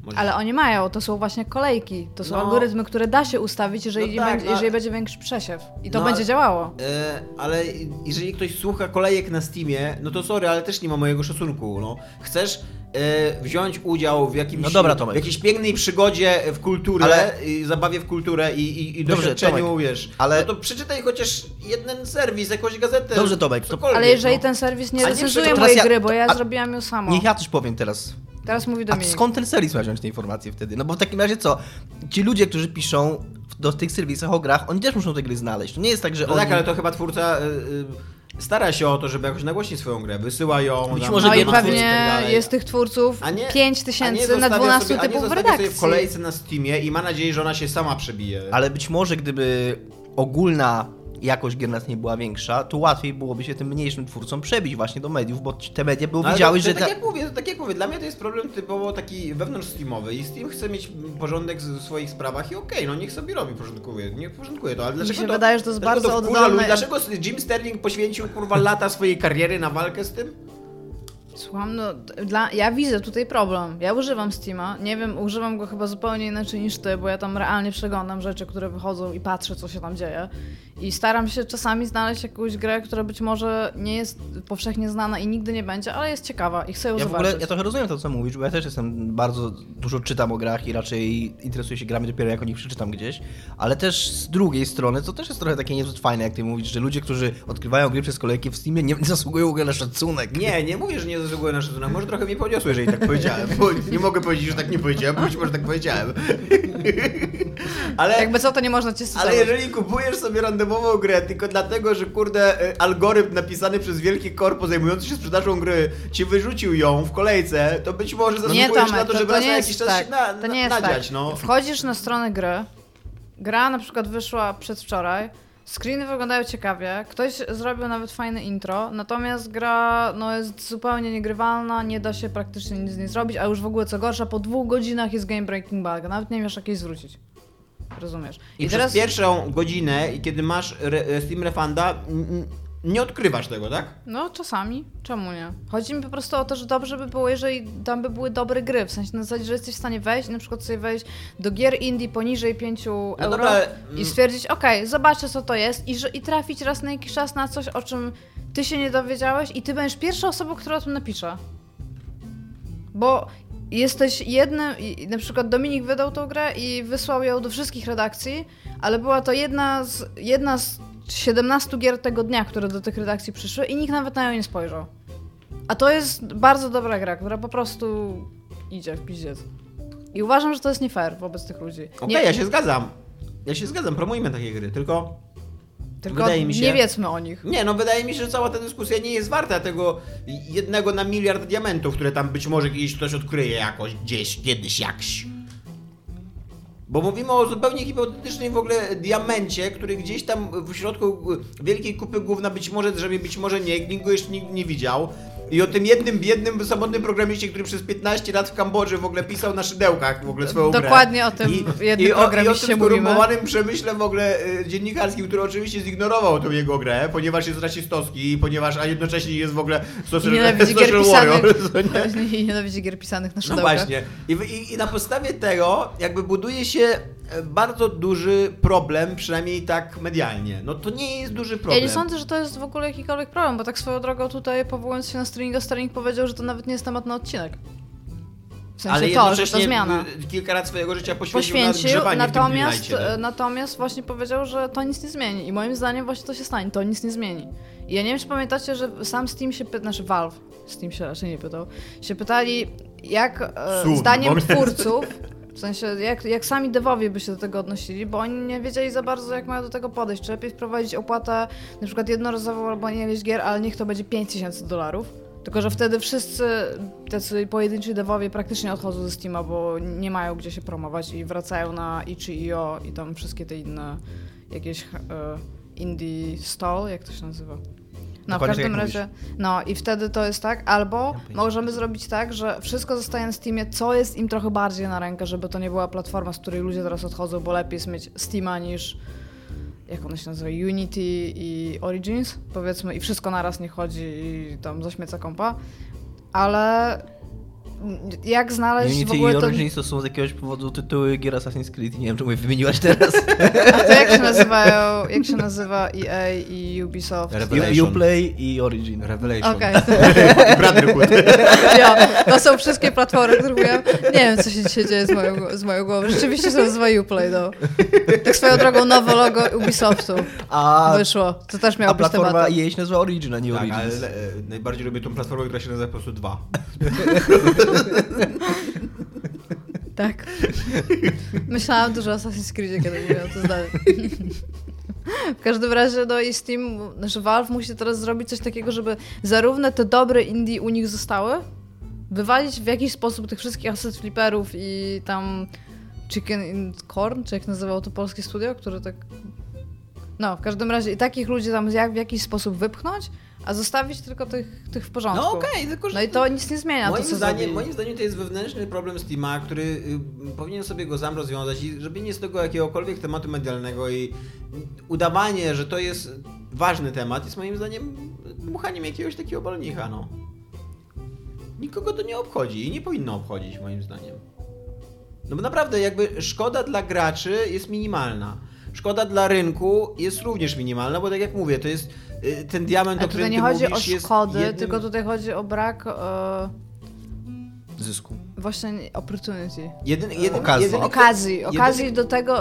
Może- Ale oni mają, to są właśnie kolejki, to są No. algorytmy, które da się ustawić, jeżeli, No tak, będzie, no. jeżeli będzie większy przesiew. I to No, będzie działało. E, ale jeżeli ktoś słucha kolejek na Steamie, no to sorry, ale też nie ma mojego szacunku. No. Chcesz e, wziąć udział w jakimś No dobra, Tomek. w jakiejś pięknej przygodzie w kulturę, Ale- i zabawie w kulturę i, i, i Dobrze, doświadczeniu, Tomek, wiesz. ale- No to przeczytaj chociaż jeden serwis, jakąś gazetę. Dobrze, Tomek, to- Ale jeżeli no. ten serwis nie recenzuje mojej ja- gry, bo ja a- zrobiłam ją sama. Niech ja coś powiem teraz. Teraz mówi A Dominik. skąd ten serwis ma wziąć te informacje wtedy? No bo w takim razie co? Ci ludzie, którzy piszą do tych serwisach o grach, oni też muszą te gry znaleźć. To nie jest tak, że No oni... tak, ale to chyba twórca y, y, stara się o to, żeby jakoś nagłośnić swoją grę. Wysyła ją. Być może No i pewnie tak dalej. jest tych twórców A nie- 5 a nie tysięcy na zostawia 12 sobie, a nie typów w redakcji. sobie w kolejce na Steamie i ma nadzieję, że ona się sama przebije. Ale być może gdyby ogólna jakość gier nas nie była większa, to łatwiej byłoby się tym mniejszym twórcom przebić właśnie do mediów, bo te media by No, ale wiedziały, to, że... tak, ta- jak mówię, tak jak mówię, dla mnie to jest problem typowo taki wewnątrz Steamowy i Steam chce mieć porządek w swoich sprawach i okej, no niech sobie robi, porządkuje, niech porządkuje to, ale dlaczego się to, wydaje, że to jest bardzo wkurza oddolne- ludzi? Dlaczego Jim Sterling poświęcił kurwa lata swojej kariery na walkę z tym? Słucham, no dla, ja widzę tutaj problem. Ja używam Steama, nie wiem, używam go chyba zupełnie inaczej niż ty, bo ja tam realnie przeglądam rzeczy, które wychodzą i patrzę, co się tam dzieje. I staram się czasami znaleźć jakąś grę, która być może nie jest powszechnie znana i nigdy nie będzie, ale jest ciekawa i chcę ją Ja w zobaczyć. ogóle, ja trochę rozumiem to, co mówisz, bo ja też jestem bardzo dużo czytam o grach i raczej interesuję się grami dopiero jak o nich przeczytam gdzieś, ale też z drugiej strony, to też jest trochę takie niezbyt fajne, jak ty mówisz, że ludzie, którzy odkrywają gry przez kolejki w Steamie, nie, nie zasługują w ogóle na szacunek. Nie, nie mówię, że nie na szacunek, może trochę mnie poniosło, jeżeli tak powiedziałem, nie mogę powiedzieć, że tak nie powiedziałem, bo być może tak powiedziałem. Ale... Jakby co, to nie można cię Ale jeżeli kupujesz sobie randomową grę tylko dlatego, że kurde y, algorytm napisany przez wielkie korpo zajmujący się sprzedażą gry ci wyrzucił ją w kolejce, to być może Nie, zasługujesz Tomek, na to, to, żeby to raz nie na jakiś czas tak. się na, to nie jest nadziać, tak. no. Wchodzisz na stronę gry, gra na przykład wyszła przedwczoraj, screeny wyglądają ciekawie, ktoś zrobił nawet fajne intro, natomiast gra no, jest zupełnie niegrywalna, nie da się praktycznie nic z niej zrobić, a już w ogóle co gorsza, po dwóch godzinach jest game breaking bug, nawet nie wiesz jak jej zwrócić. Rozumiesz? I, przez pierwszą godzinę, i kiedy masz re, Steam Refunda, nie odkrywasz tego, tak? No, czasami. Czemu nie? Chodzi mi po prostu o to, że dobrze by było, jeżeli tam by były dobre gry. W sensie na zasadzie, że jesteś w stanie wejść na przykład sobie wejść do gier indie poniżej 5 euro No dobra, ale- i stwierdzić, okej, zobaczę co to jest i, że, i trafić raz na jakiś czas na coś, o czym ty się nie dowiedziałeś i ty będziesz pierwszą osobą, która o tym napisze. Bo jesteś jednym, i na przykład Dominik wydał tą grę i wysłał ją do wszystkich redakcji, ale była to jedna z, jedna z 17 gier tego dnia, które do tych redakcji przyszły i nikt nawet na nią nie spojrzał. A to jest bardzo dobra gra, która po prostu idzie w piździec. I uważam, że to jest nie fair wobec tych ludzi. Okej, Nie- ja się zgadzam. Ja się zgadzam, promujmy takie gry, tylko Tylko Wydaje mi się- nie wiedzmy o nich. Nie, no wydaje mi się, że cała ta dyskusja nie jest warta tego jednego na miliard diamentów, które tam być może kiedyś ktoś odkryje jakoś, gdzieś, kiedyś, jakś. Bo mówimy o zupełnie hipotetycznej w ogóle diamencie, który gdzieś tam w środku wielkiej kupy gówna być może, żeby być może nie, nikt go jeszcze nigdy nie widział. I o tym jednym biednym, samotnym programiście, który przez 15 lat w Kambodży w ogóle pisał na szydełkach w ogóle swoją grę. Dokładnie o tym jednym i o, I o programiście tym skorumpowanym przemyśle w ogóle y, dziennikarskim, który oczywiście zignorował tą jego grę, ponieważ jest rasistowski, ponieważ a jednocześnie jest w ogóle I social, nienawidzi gier social pisanych. warrior. co nie? I nienawidzi gier pisanych na No szydełkach. właśnie. I, i, I na podstawie tego jakby buduje się bardzo duży problem, przynajmniej tak medialnie. No to nie jest duży problem. Ja nie sądzę, że to jest w ogóle jakikolwiek problem, bo tak swoją drogą tutaj powołując się na Sterlinga, Sterling powiedział, że to nawet nie jest temat na odcinek. W sensie Ale to, że to jednocześnie zmiana. y, kilka lat swojego życia poświęcił, na Poświęcił, grzebanie natomiast, w tym Greenlightie, e, natomiast właśnie powiedział, że to nic nie zmieni. I moim zdaniem właśnie to się stanie, to nic nie zmieni. I ja nie wiem, czy pamiętacie, że sam Steam się pytał, znaczy Valve, Steam się raczej nie pytał, się pytali, jak e, Sun, zdaniem mogę- twórców, w sensie jak, jak sami devowie by się do tego odnosili, bo oni nie wiedzieli za bardzo, jak mają do tego podejść. Czy lepiej wprowadzić opłatę na przykład jednorazową albo nie ileś gier, ale niech to będzie 5000 dolarów. Tylko, że wtedy wszyscy tacy pojedynczy devowie praktycznie odchodzą ze Steama, bo nie mają gdzie się promować i wracają na itch.io i tam wszystkie te inne jakieś e, indie stall, jak to się nazywa. No, w każdym tak razie, no i wtedy to jest tak, albo możemy zrobić tak, że wszystko zostaje na Steamie, co jest im trochę bardziej na rękę, żeby to nie była platforma, z której ludzie teraz odchodzą, bo lepiej jest mieć Steama niż jak one się nazywa, Unity i Origins, powiedzmy, i wszystko naraz nie chodzi i tam zaśmieca kompa, ale jak znaleźć Unity w ogóle i to... Origins to są z jakiegoś powodu tytuły gier Assassin's Creed i nie wiem, czemu je wymieniłaś teraz. A to jak się nazywają, jak się nazywa EA i Ubisoft? Revelation. Uplay i Origin. Revelation. Okej, Brotherhood. ja, to są wszystkie platformy, które mówiłam. Nie wiem, co się dzisiaj dzieje z moją, z moją głową. Rzeczywiście się nazywa Uplay, no. Tak swoją drogą nowe logo Ubisoftu A, wyszło. To też a miało być platforma tematem. EA się nazywa Origin, a nie Tak, Origins. ale e, najbardziej lubię tą platformę, która się nazywa po prostu 2. Tak. Myślałam dużo o Assassin's Creed, kiedy mówiłam to zdanie. W każdym razie, no i Steam, znaczy Valve musi teraz zrobić coś takiego, żeby zarówno te dobre indie u nich zostały, wywalić w jakiś sposób tych wszystkich asset flipperów i tam Chicken in Corn, czy jak nazywało to polskie studio, które tak... No, w każdym razie i takich ludzi tam jak w jakiś sposób wypchnąć, a zostawić tylko tych, tych w porządku. No okej, tylko że... No i to nic nie zmienia, Moim to zdaniem, zrobili. moim zdaniem to jest wewnętrzny problem Steama, który y, powinien sobie go sam rozwiązać i żeby nie z tego jakiegokolwiek tematu medialnego i udawanie, że to jest ważny temat jest moim zdaniem dmuchaniem jakiegoś takiego balonicha, no. Nikogo to nie obchodzi i nie powinno obchodzić moim zdaniem. No bo naprawdę jakby szkoda dla graczy jest minimalna. Szkoda dla rynku jest również minimalna, bo tak jak mówię, to jest ten diament, Ale o którym tutaj nie ty chodzi mówisz, o szkody, jednym... tylko tutaj chodzi o brak e, Zysku. właśnie opportunity. Jeden, jeden, Okazji. jedyny- Okazji, okazji jedyny- do tego,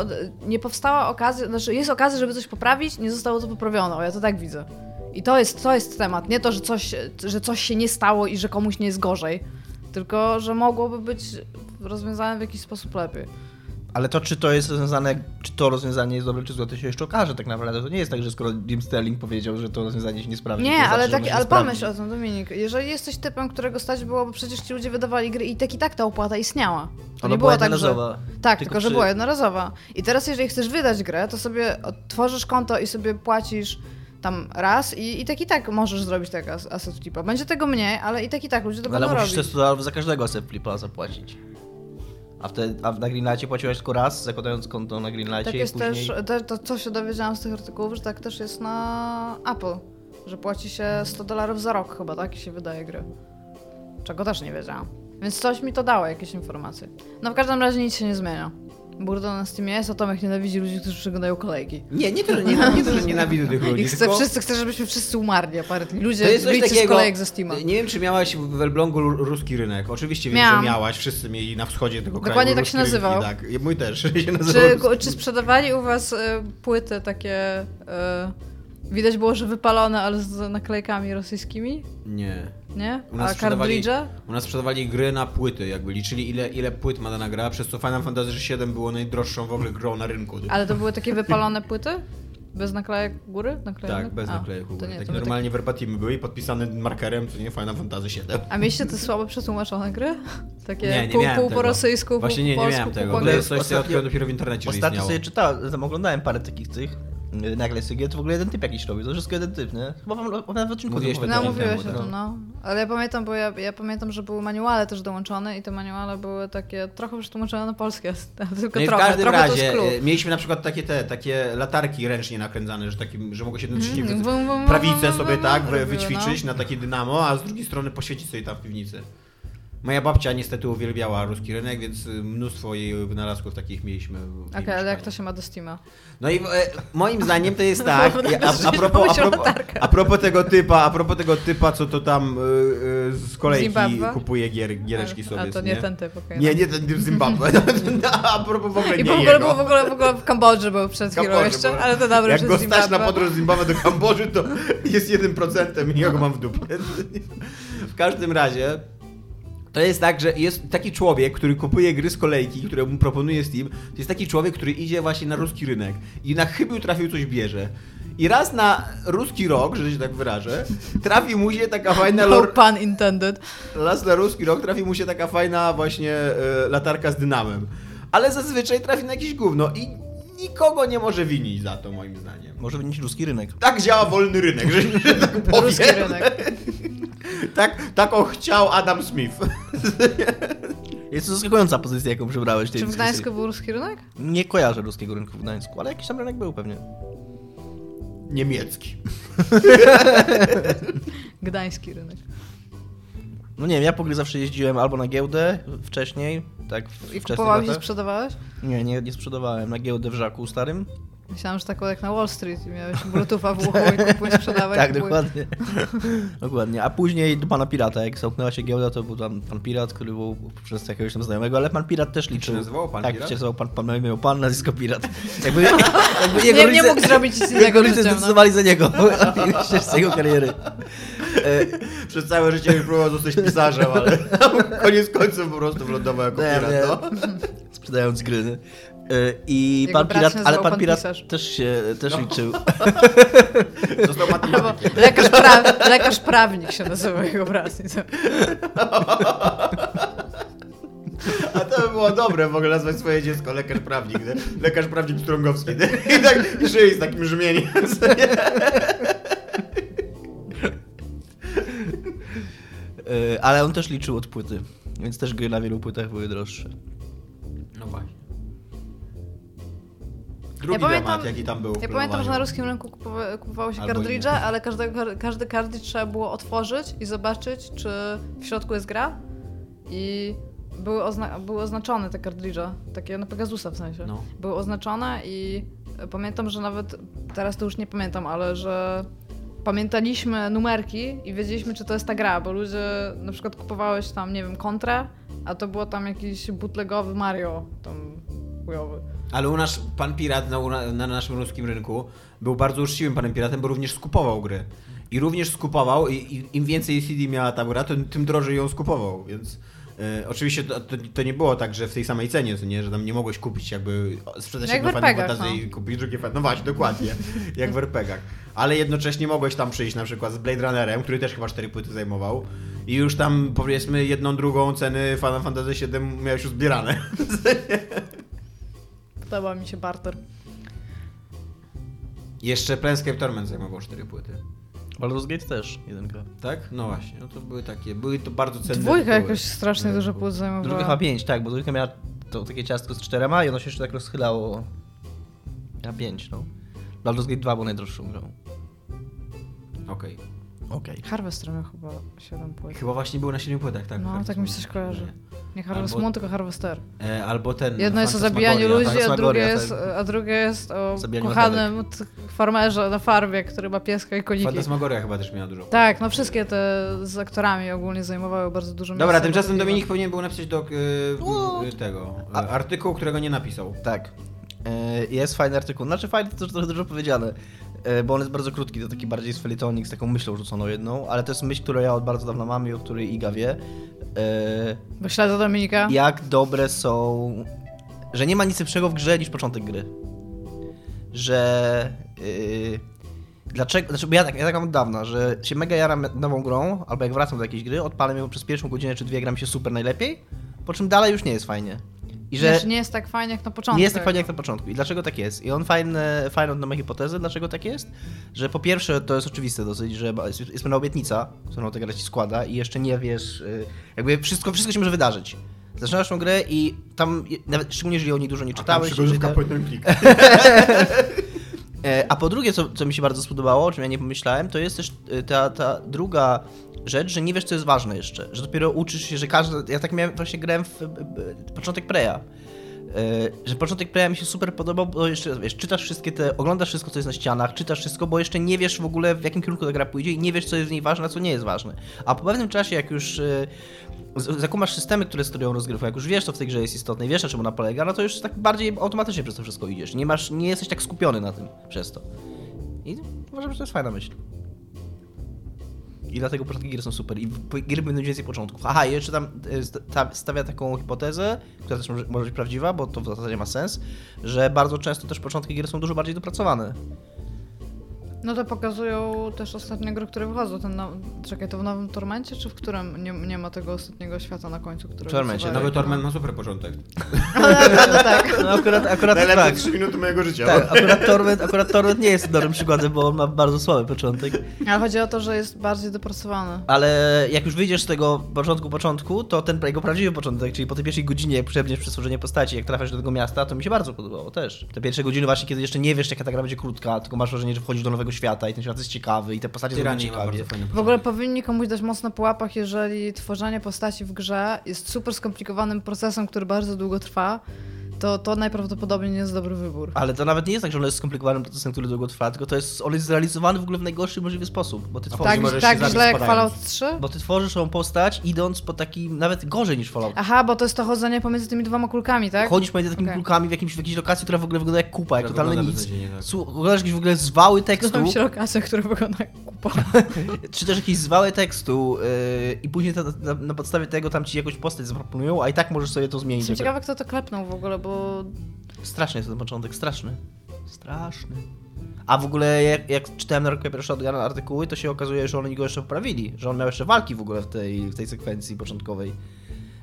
nie powstała okazja, znaczy jest okazja, żeby coś poprawić, nie zostało to poprawione, o ja to tak widzę. I to jest, to jest temat, nie to, że coś, że coś się nie stało i że komuś nie jest gorzej, tylko, że mogłoby być rozwiązane w jakiś sposób lepiej. Ale to, czy to jest rozwiązane, czy to rozwiązanie jest dobre, czy złe, to się jeszcze okaże tak naprawdę. To nie jest tak, że skoro Jim Sterling powiedział, że to rozwiązanie się nie sprawdzi. Nie, to znaczy, ale, że tak, ale pomyśl o tym, Dominik. Jeżeli jesteś typem, którego stać było, bo przecież ci ludzie wydawali gry i tak i tak ta opłata istniała. To Ona nie była było tak, że... jednorazowa. Tak, Tylko tylko, że przy- była jednorazowa. I teraz, jeżeli chcesz wydać grę, to sobie tworzysz konto i sobie płacisz tam raz i, i tak i tak możesz zrobić tego as- asset flipa. Będzie tego mniej, ale i tak i tak ludzie to No, ale będą musisz robić. te 100 dolarów za każdego set flipa zapłacić. A, wtedy, a na Greenlightie płaciłeś tylko raz, zakładając konto na Greenlightie Tak i jest później... też, te, to co się dowiedziałam z tych artykułów, że tak też jest na Apple. Że płaci się 100 dolarów za rok chyba, tak? I się wydaje gry. Czego też nie wiedziałam. Więc coś mi to dało, jakieś informacje. No w każdym razie nic się nie zmienia. Burdo na Steamie jest, a Tomek nienawidzi ludzi, którzy przeglądają kolejki. Nie, nie to, że, nie, nie to, że nienawidzę tych ludzi, I chce, tylko... wszyscy, chce, żebyśmy wszyscy umarli, aparentnie. Ludzie To jest coś wyjdźcie z takiego, kolejek ze Steama. nie wiem czy miałaś w Elblągu ru- ruski rynek, oczywiście wiem, Miałam. że miałaś, wszyscy mieli na wschodzie tego Dokładnie kraju tak się nazywał. Tak, mój też się nazywał Czy, czy sprzedawali u was y, płyty takie... Y, widać było, że wypalone, ale z naklejkami rosyjskimi? Nie. Nie? U nas A kartridże? U nas sprzedawali gry na płyty, jakby liczyli ile, ile płyt ma dana gra, przez co Final Fantasy VII było najdroższą w ogóle grą na rynku. Ale to były takie wypalone płyty? Bez naklejek góry? Naklejonych? Tak, bez A, naklejek góry. nie, my normalnie verbatimy były i podpisane markerem, co nie Final Fantasy 7. Tak... A mieliście te słabo przetłumaczone gry? Takie Nie, nie pół, miałem pół po tego. rosyjsku, pół Właśnie nie, po nie polsku, miałem pół tego. po To jest angielsku. coś, co ja dopiero w internecie, Ostatnio istniało. sobie czytałem, oglądałem parę takich tych nagle sobie to w ogóle jeden typ jakiś robił, to wszystko jeden typ, nie? Chyba wam nawet w odcinku Mówiłeś o tym mi No, mówiłeś o tym, no. Ale ja pamiętam, bo ja, ja pamiętam, że były manuale też dołączone i te manuale były takie trochę przetłumaczone na polskie, tylko No i w trochę, każdym trochę to razie e, mieliśmy na przykład takie te, takie latarki ręcznie nakręcane, że, takim, że mogło się jednocześnie Mm, wum, wum, prawicę sobie tak robiły, wyćwiczyć no. na takie dynamo, a z drugiej strony poświecić sobie tam w piwnicy. Moja babcia niestety uwielbiała ruski rynek, więc y, mnóstwo jej wynalazków takich mieliśmy. Okej, ale jak to się ma do Steama? No i e, moim zdaniem to jest tak, No, a, a, propos, a, propos, a propos tego typa, a propos tego typa, co to tam y, z kolejki Zimbabwe? kupuje gier, giereczki sobie. A to co nie ten typ, okej. Nie, no. nie ten typ z Zimbabwe. a propos w ogóle I nie w ogóle, jego. w, ogóle, w ogóle w Kambodży był przed chwilą Kambodży, jeszcze, ale to dobra, Jak go stać na podróż z Zimbabwe do Kambodży, to jest 1% i ja go mam w dupie. W każdym razie... To jest tak, że jest taki człowiek, który kupuje gry z kolejki, które mu proponuje Steam. To jest taki człowiek, który idzie właśnie na ruski rynek i na chybił trafił coś bierze. I raz na ruski rok, że się tak wyrażę, trafi mu się taka fajna No lor... pun intended. raz na ruski rok trafi mu się taka fajna właśnie e, latarka z dynamem. Ale zazwyczaj trafi na jakieś gówno i nikogo nie może winić za to moim zdaniem. Może wynieść ruski rynek. Tak działa wolny rynek, że, że tak powiem. Ruski rynek. Tak, tak o chciał Adam Smith. Jest to zaskakująca pozycja, jaką przybrałeś w tej Czy w dyskusji. Gdańsku był ruski rynek? Nie kojarzę ruskiego rynku w Gdańsku, ale jakiś tam rynek był pewnie. Niemiecki. Gdański rynek. No nie wiem, ja po gry zawsze jeździłem albo na giełdę wcześniej, tak w I wczesnych kupowałeś i latach. sprzedawałeś? Nie, nie, nie sprzedawałem. Na giełdę w Żaku starym. Myślałam, że tak jak na Wall Street i miałeś bluetootha w uchu i kupuj, sprzedawaj. tak, kupuj. dokładnie. dokładnie. A później do pana Pirata, jak zamknęła się giełda, to był tam pan Pirat, który był przez jakiegoś tam znajomego, ale pan Pirat też liczył. się nazywał Pan tak, Pirat? się nazywał pan, pan, miał pan nazwisko Pirat. Jakby, jakby jego Nie, nie rodzice, mógł zrobić nic Jego innego rodzice życiem, no. zdecydowali za niego. z jego kariery. E, Przez całe życie próbował zostać pisarzem, ale koniec końców po prostu wylądował jako Nie, pirat. nie. No. sprzedając gry. E, I Jego pan Pirat, ale pan pan Pirat pisarz. też się też liczył. Został matematykiem. lekarz, pra... lekarz prawnik się nazywa jego brat. A to by było dobre w ogóle nazwać swoje dziecko lekarz prawnik. Nie? Lekarz prawnik Strągowski. Nie? I tak żyje z takim brzmieniem. E, Ale on też liczył od płyty, więc też gry na wielu płytach były droższe. No właśnie. Drugi Ja pamiętam- temat, jaki tam był. Ja pamiętam, że na ruskim rynku kupowa- kupowało się kartridże, ale każdy, każdy kartridż trzeba było otworzyć i zobaczyć, czy w środku jest gra. I były, ozna były oznaczone te kartridże, takie na Pegasusa w sensie. No. Były oznaczone i pamiętam, że nawet, teraz to już nie pamiętam, ale że pamiętaliśmy numerki i wiedzieliśmy, czy to jest ta gra, bo ludzie na przykład kupowałeś tam, nie wiem, kontrę, a to było tam jakiś bootlegowy Mario, tam chujowy. Ale u nas pan pirat na, na naszym ruskim rynku był bardzo uczciwym panem piratem, bo również skupował gry. I również skupował, i, i im więcej CD miała ta gra, to tym drożej ją skupował, więc e, oczywiście to, to, to nie było tak, że w tej samej cenie, nie, że tam nie mogłeś kupić jakby, sprzedać Jak jedną fantazję no. i kupić drugie fajne, no właśnie, dokładnie, jak w RPGach. Ale jednocześnie mogłeś tam przyjść na przykład z Blade Runnerem, który też chyba cztery płyty zajmował i już tam powiedzmy jedną drugą ceny Final Fantasy VII miałeś już zbierane. Podoba mi się barter. Jeszcze Planescape Torment zajmował cztery płyty. Baldur's Gate też, jedynka. Tak? No właśnie, no to były takie, były to bardzo cenne Dwójka tytuły. jakoś strasznie dużo płód zajmowała. Druga chyba pięć, tak, bo dwójka miała to takie ciastko z czterema i ono się jeszcze tak rozchylało. Ja pięć, no. Baldur's Gate 2 był najdroższą grą. Okej. Okej. Harvester miał chyba 7 płyt. Chyba właśnie były na siedmiu płytach, tak? No, Harvest tak mi się Moon. coś kojarzy. Nie Harvest Albo- Moon, tylko Harvester. E, albo ten. Jedno jest o zabijaniu ludzi, a drugie, jest, tak. a drugie jest o kochanym farmerze na farmie, który ma pieska i koniki. Fantasmagoria chyba też miała dużo. Tak, no wszystkie te z aktorami ogólnie zajmowały bardzo dużo miejsca. Dobra, tymczasem Dominik powinien był napisać do e, tego e, artykułu, którego nie napisał. Tak. Jest fajny artykuł. Znaczy fajny to trochę dużo powiedziane, bo on jest bardzo krótki, to taki bardziej z felitonik, z taką myślą rzuconą jedną, ale to jest myśl, którą ja od bardzo dawna mam i o której Iga wie. E, śledzę Dominika. Jak dobre są... Że nie ma nic lepszego w grze niż początek gry. Że Yy, dlaczego, znaczy, bo ja tak, ja tak mam od dawna, że się mega jaram nową grą, albo jak wracam do jakiejś gry, odpalam ją przez pierwszą godzinę czy dwie, gram się super najlepiej, po czym dalej już nie jest fajnie. I że Znaczy, nie jest tak fajnie jak na początku. nie jest tak fajnie jak na początku. I dlaczego tak jest? I on fajne, fajną ma hipotezę, dlaczego tak jest, że po pierwsze to jest oczywiste dosyć, że jest, jest pewna obietnica, którą ta gra ci składa i jeszcze nie wiesz, y, jakby wszystko, wszystko się może wydarzyć. Zaczynasz tą grę i tam, nawet szczególnie jeżeli o niej dużo nie czytałeś, jeżeli Przygodówka point and click. E, A po drugie, co, co mi się bardzo spodobało, o czym ja nie pomyślałem, to jest też e, ta, ta druga rzecz, że nie wiesz, co jest ważne jeszcze. Że dopiero uczysz się, że każdy. Ja tak miałem właśnie grałem w, początek Preya. E, Że początek Preya mi się super podobał, bo jeszcze wiesz, czytasz wszystkie te, oglądasz wszystko, co jest na ścianach, czytasz wszystko, bo jeszcze nie wiesz w ogóle, w jakim kierunku ta gra pójdzie i nie wiesz, co jest w niej ważne, a co nie jest ważne. A po pewnym czasie, jak już e, zakumasz systemy, które sterują rozgrywką, jak już wiesz, co w tej grze jest istotne i wiesz, na czym ona polega, no to już tak bardziej automatycznie przez to wszystko idziesz. Nie masz, nie jesteś tak skupiony na tym przez to. I uważam, że to jest fajna myśl. I dlatego początki gier są super. I gry będą więcej początków. Aha, jeszcze tam e, st- ta, stawia taką hipotezę, która też może być prawdziwa, bo to w zasadzie ma sens, że bardzo często też początki gier są dużo bardziej dopracowane. No to pokazują też ostatnie gry, które wychodzą. Ten no... Czekaj, to w nowym Tormencie, czy w którym nie, nie ma tego ostatniego świata na końcu, który Tormencie. Nowy Torment ma super początek. No, no tak. No akurat, akurat tak. Najlepsze 3 minuty mojego życia. Tak, akurat Torment, akurat Torment nie jest dobrym przykładem, bo on ma bardzo słaby początek. Ale chodzi o to, że jest bardziej dopracowany. Ale jak już wyjdziesz z tego początku, początku, to ten jego prawdziwy początek, czyli po tej pierwszej godzinie, jak przebniesz przez tworzenie postaci, jak trafiasz do tego miasta, to mi się bardzo podobało też. Te pierwsze godziny właśnie, kiedy jeszcze nie wiesz, jaka ta gra będzie krótka, tylko masz wrażenie, że wchodzisz do nowego świata i ten świat jest ciekawy i te postacie są ciekawie. W ogóle powinni komuś dać mocno po łapach, jeżeli tworzenie postaci w grze jest super skomplikowanym procesem, który bardzo długo trwa, to to najprawdopodobniej nie jest dobry wybór. Ale to nawet nie jest tak, że on jest skomplikowanym procesem, który długo trwa, tylko to jest, on jest zrealizowany w ogóle w najgorszy możliwy sposób, bo ty tworzysz, Tak, możesz tak się źle jak. Fallout 3? bo ty tworzysz tą postać idąc po takim, nawet gorzej niż Fallout. Aha, bo to jest to chodzenie pomiędzy tymi dwoma kulkami, tak? Chodzisz pomiędzy takimi Okej. kulkami w, jakimś, w jakiejś lokacji, która w ogóle wygląda jak kupa, jak Która totalne wygląda nic. tak. Oglądasz jakieś w ogóle zwały tekstu, Znam się lokacje, które wygląda jak kupa. czy też jakieś zwały tekstu yy, i później ta, na, na podstawie tego tam ci jakąś postać zaproponują, a i tak możesz sobie to zmienić. Jestem ciekawa, kto to klepnął w ogóle, bo Straszny jest ten początek, straszny. Straszny. A w ogóle jak, jak czytałem na Rock Paper Shotgun artykuły, to się okazuje, że oni go jeszcze poprawili, że on miał jeszcze walki w ogóle w tej, w tej sekwencji początkowej.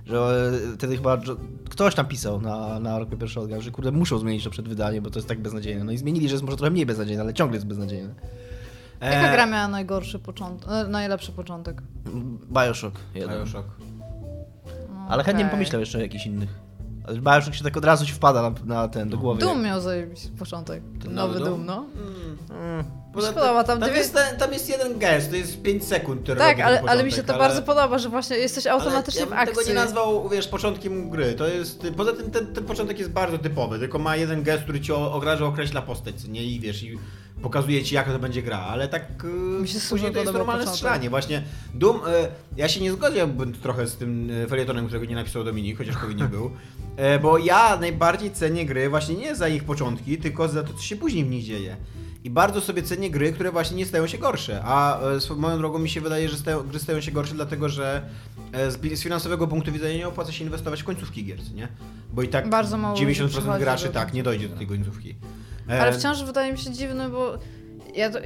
Że e, wtedy chyba że ktoś tam pisał na, na Rock Paper Shotgun, że kurde muszą zmienić to przed wydaniem, bo to jest tak beznadziejne. No i zmienili, że jest może trochę mniej beznadziejne, ale ciągle jest beznadziejne. jaka E, gra miała najgorszy początek, e, najlepszy początek? Bioshock jeden. Bioshock. No, Ale chętnie bym pomyślał jeszcze o jakichś innych. Ale Bioshock się tak od razu ci wpada na, na ten, do głowy. Doom miał zajebić początek. Ten Nowy nowy Doom, no. Mm. Mi się podoba, tam tam, dziewię- jest, ten- tam jest jeden gest, to jest 5 sekund, który Tak, ale, ten ale mi się to początek, ale- bardzo podoba, że właśnie jesteś automatycznie ale w ja bym akcji. tego nie nazwał, wiesz, początkiem gry. To jest, poza tym ten, ten początek jest bardzo typowy, tylko ma jeden gest, który ci ograża, określa postać, co nie? I wiesz, i pokazuje ci jaka to będzie gra, ale tak Mi się później to jest normalne początek. strzelanie. Właśnie Doom, y, ja się nie zgodziłbym trochę z tym y, felietonem, którego nie napisał Dominik, chociaż powinien był, y, bo ja najbardziej cenię gry właśnie nie za ich początki, tylko za to, co się później w nich dzieje. I bardzo sobie cenię gry, które właśnie nie stają się gorsze. A e, moją drogą mi się wydaje, że stają, gry stają się gorsze, dlatego że e, z, finansowego punktu widzenia nie opłaca się inwestować w końcówki gier, nie? Bo i tak Bardzo mało ludzi 90% przychodzi graczy do- tak nie dojdzie do tej końcówki. E, Ale wciąż wydaje mi się dziwne, bo ja to...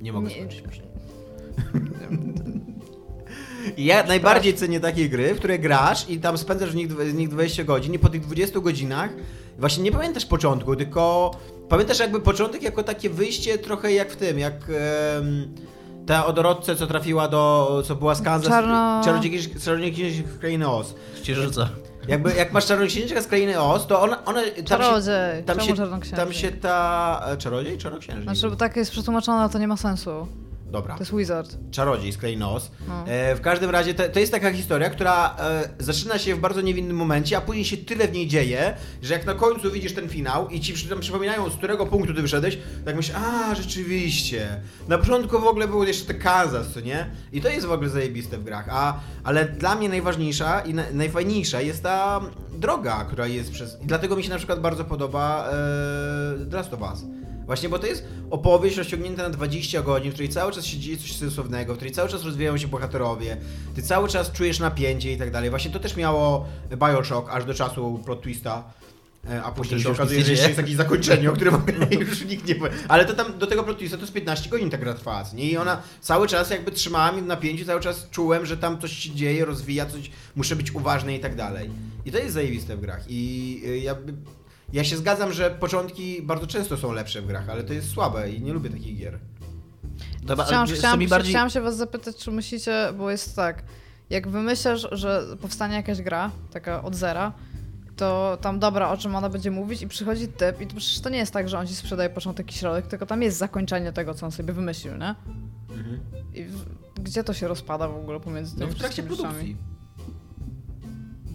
Nie mogę nie- skończyć. Ja najbardziej cenię takie gry, w które grasz i tam spędzasz w nich, w nich 20 godzin i po tych 20 godzinach właśnie nie pamiętasz początku, tylko pamiętasz jakby początek jako takie wyjście trochę jak w tym, jak em, ta odorodce, co trafiła do, co była z Kansas, Czarno- Czarodziejki- Czarodziejki z Krainy Oz. Księżyca. Jakby jak masz Czarnoksiężniczkę z Krainy Oz, to ona, ona tam Czarodziej. się, tam, Czemu się, czarnoksiężnik? tam się ta... e, Czarodziej? Czarnoksiężnik. Znaczy, bo tak jest przetłumaczone, to nie ma sensu. Dobra. To jest wizard. Czarodziej Krainy Oz. No. E, w każdym razie to, to jest taka historia, która e, zaczyna się w bardzo niewinnym momencie, a później się tyle w niej dzieje, że jak na końcu widzisz ten finał i ci przy- przypominają, z którego punktu ty wyszedłeś, tak myślisz, a rzeczywiście. Na początku w ogóle był jeszcze te Kansas, co nie? I to jest w ogóle zajebiste w grach. A, ale dla mnie najważniejsza i na, najfajniejsza jest ta droga, która jest przez... I dlatego mi się na przykład bardzo podoba e, Last of Us. Właśnie, bo to jest opowieść rozciągnięta na 20 godzin, w której cały czas się dzieje coś sensownego, w której cały czas rozwijają się bohaterowie, ty cały czas czujesz napięcie i tak dalej. Właśnie to też miało Bioshock aż do czasu plot twista. E, A później się okazuje, że jeszcze jest jakieś zakończenie, o którym już nikt nie powie. Ale to tam do tego plot twista to z 15 godzin ta gra nie? I ona cały czas jakby trzymała mnie w napięciu, cały czas czułem, że tam coś się dzieje, rozwija coś, muszę być uważny i tak dalej. I to jest zajebiste w grach. I y, ja, by- ja się zgadzam, że początki bardzo często są lepsze w grach, ale to jest słabe i nie lubię takich gier. Dobra, chciałam, mi bardziej... chciałam się was zapytać, czy myślicie, bo jest tak, jak wymyślasz, że powstanie jakaś gra, taka od zera, to tam dobra, o czym ona będzie mówić i przychodzi typ i to przecież to nie jest tak, że on ci sprzedaje początek i środek, tylko tam jest zakończenie tego, co on sobie wymyślił, nie? I w, gdzie to się rozpada w ogóle pomiędzy No tymi w trakcie produkcji. rzeczami?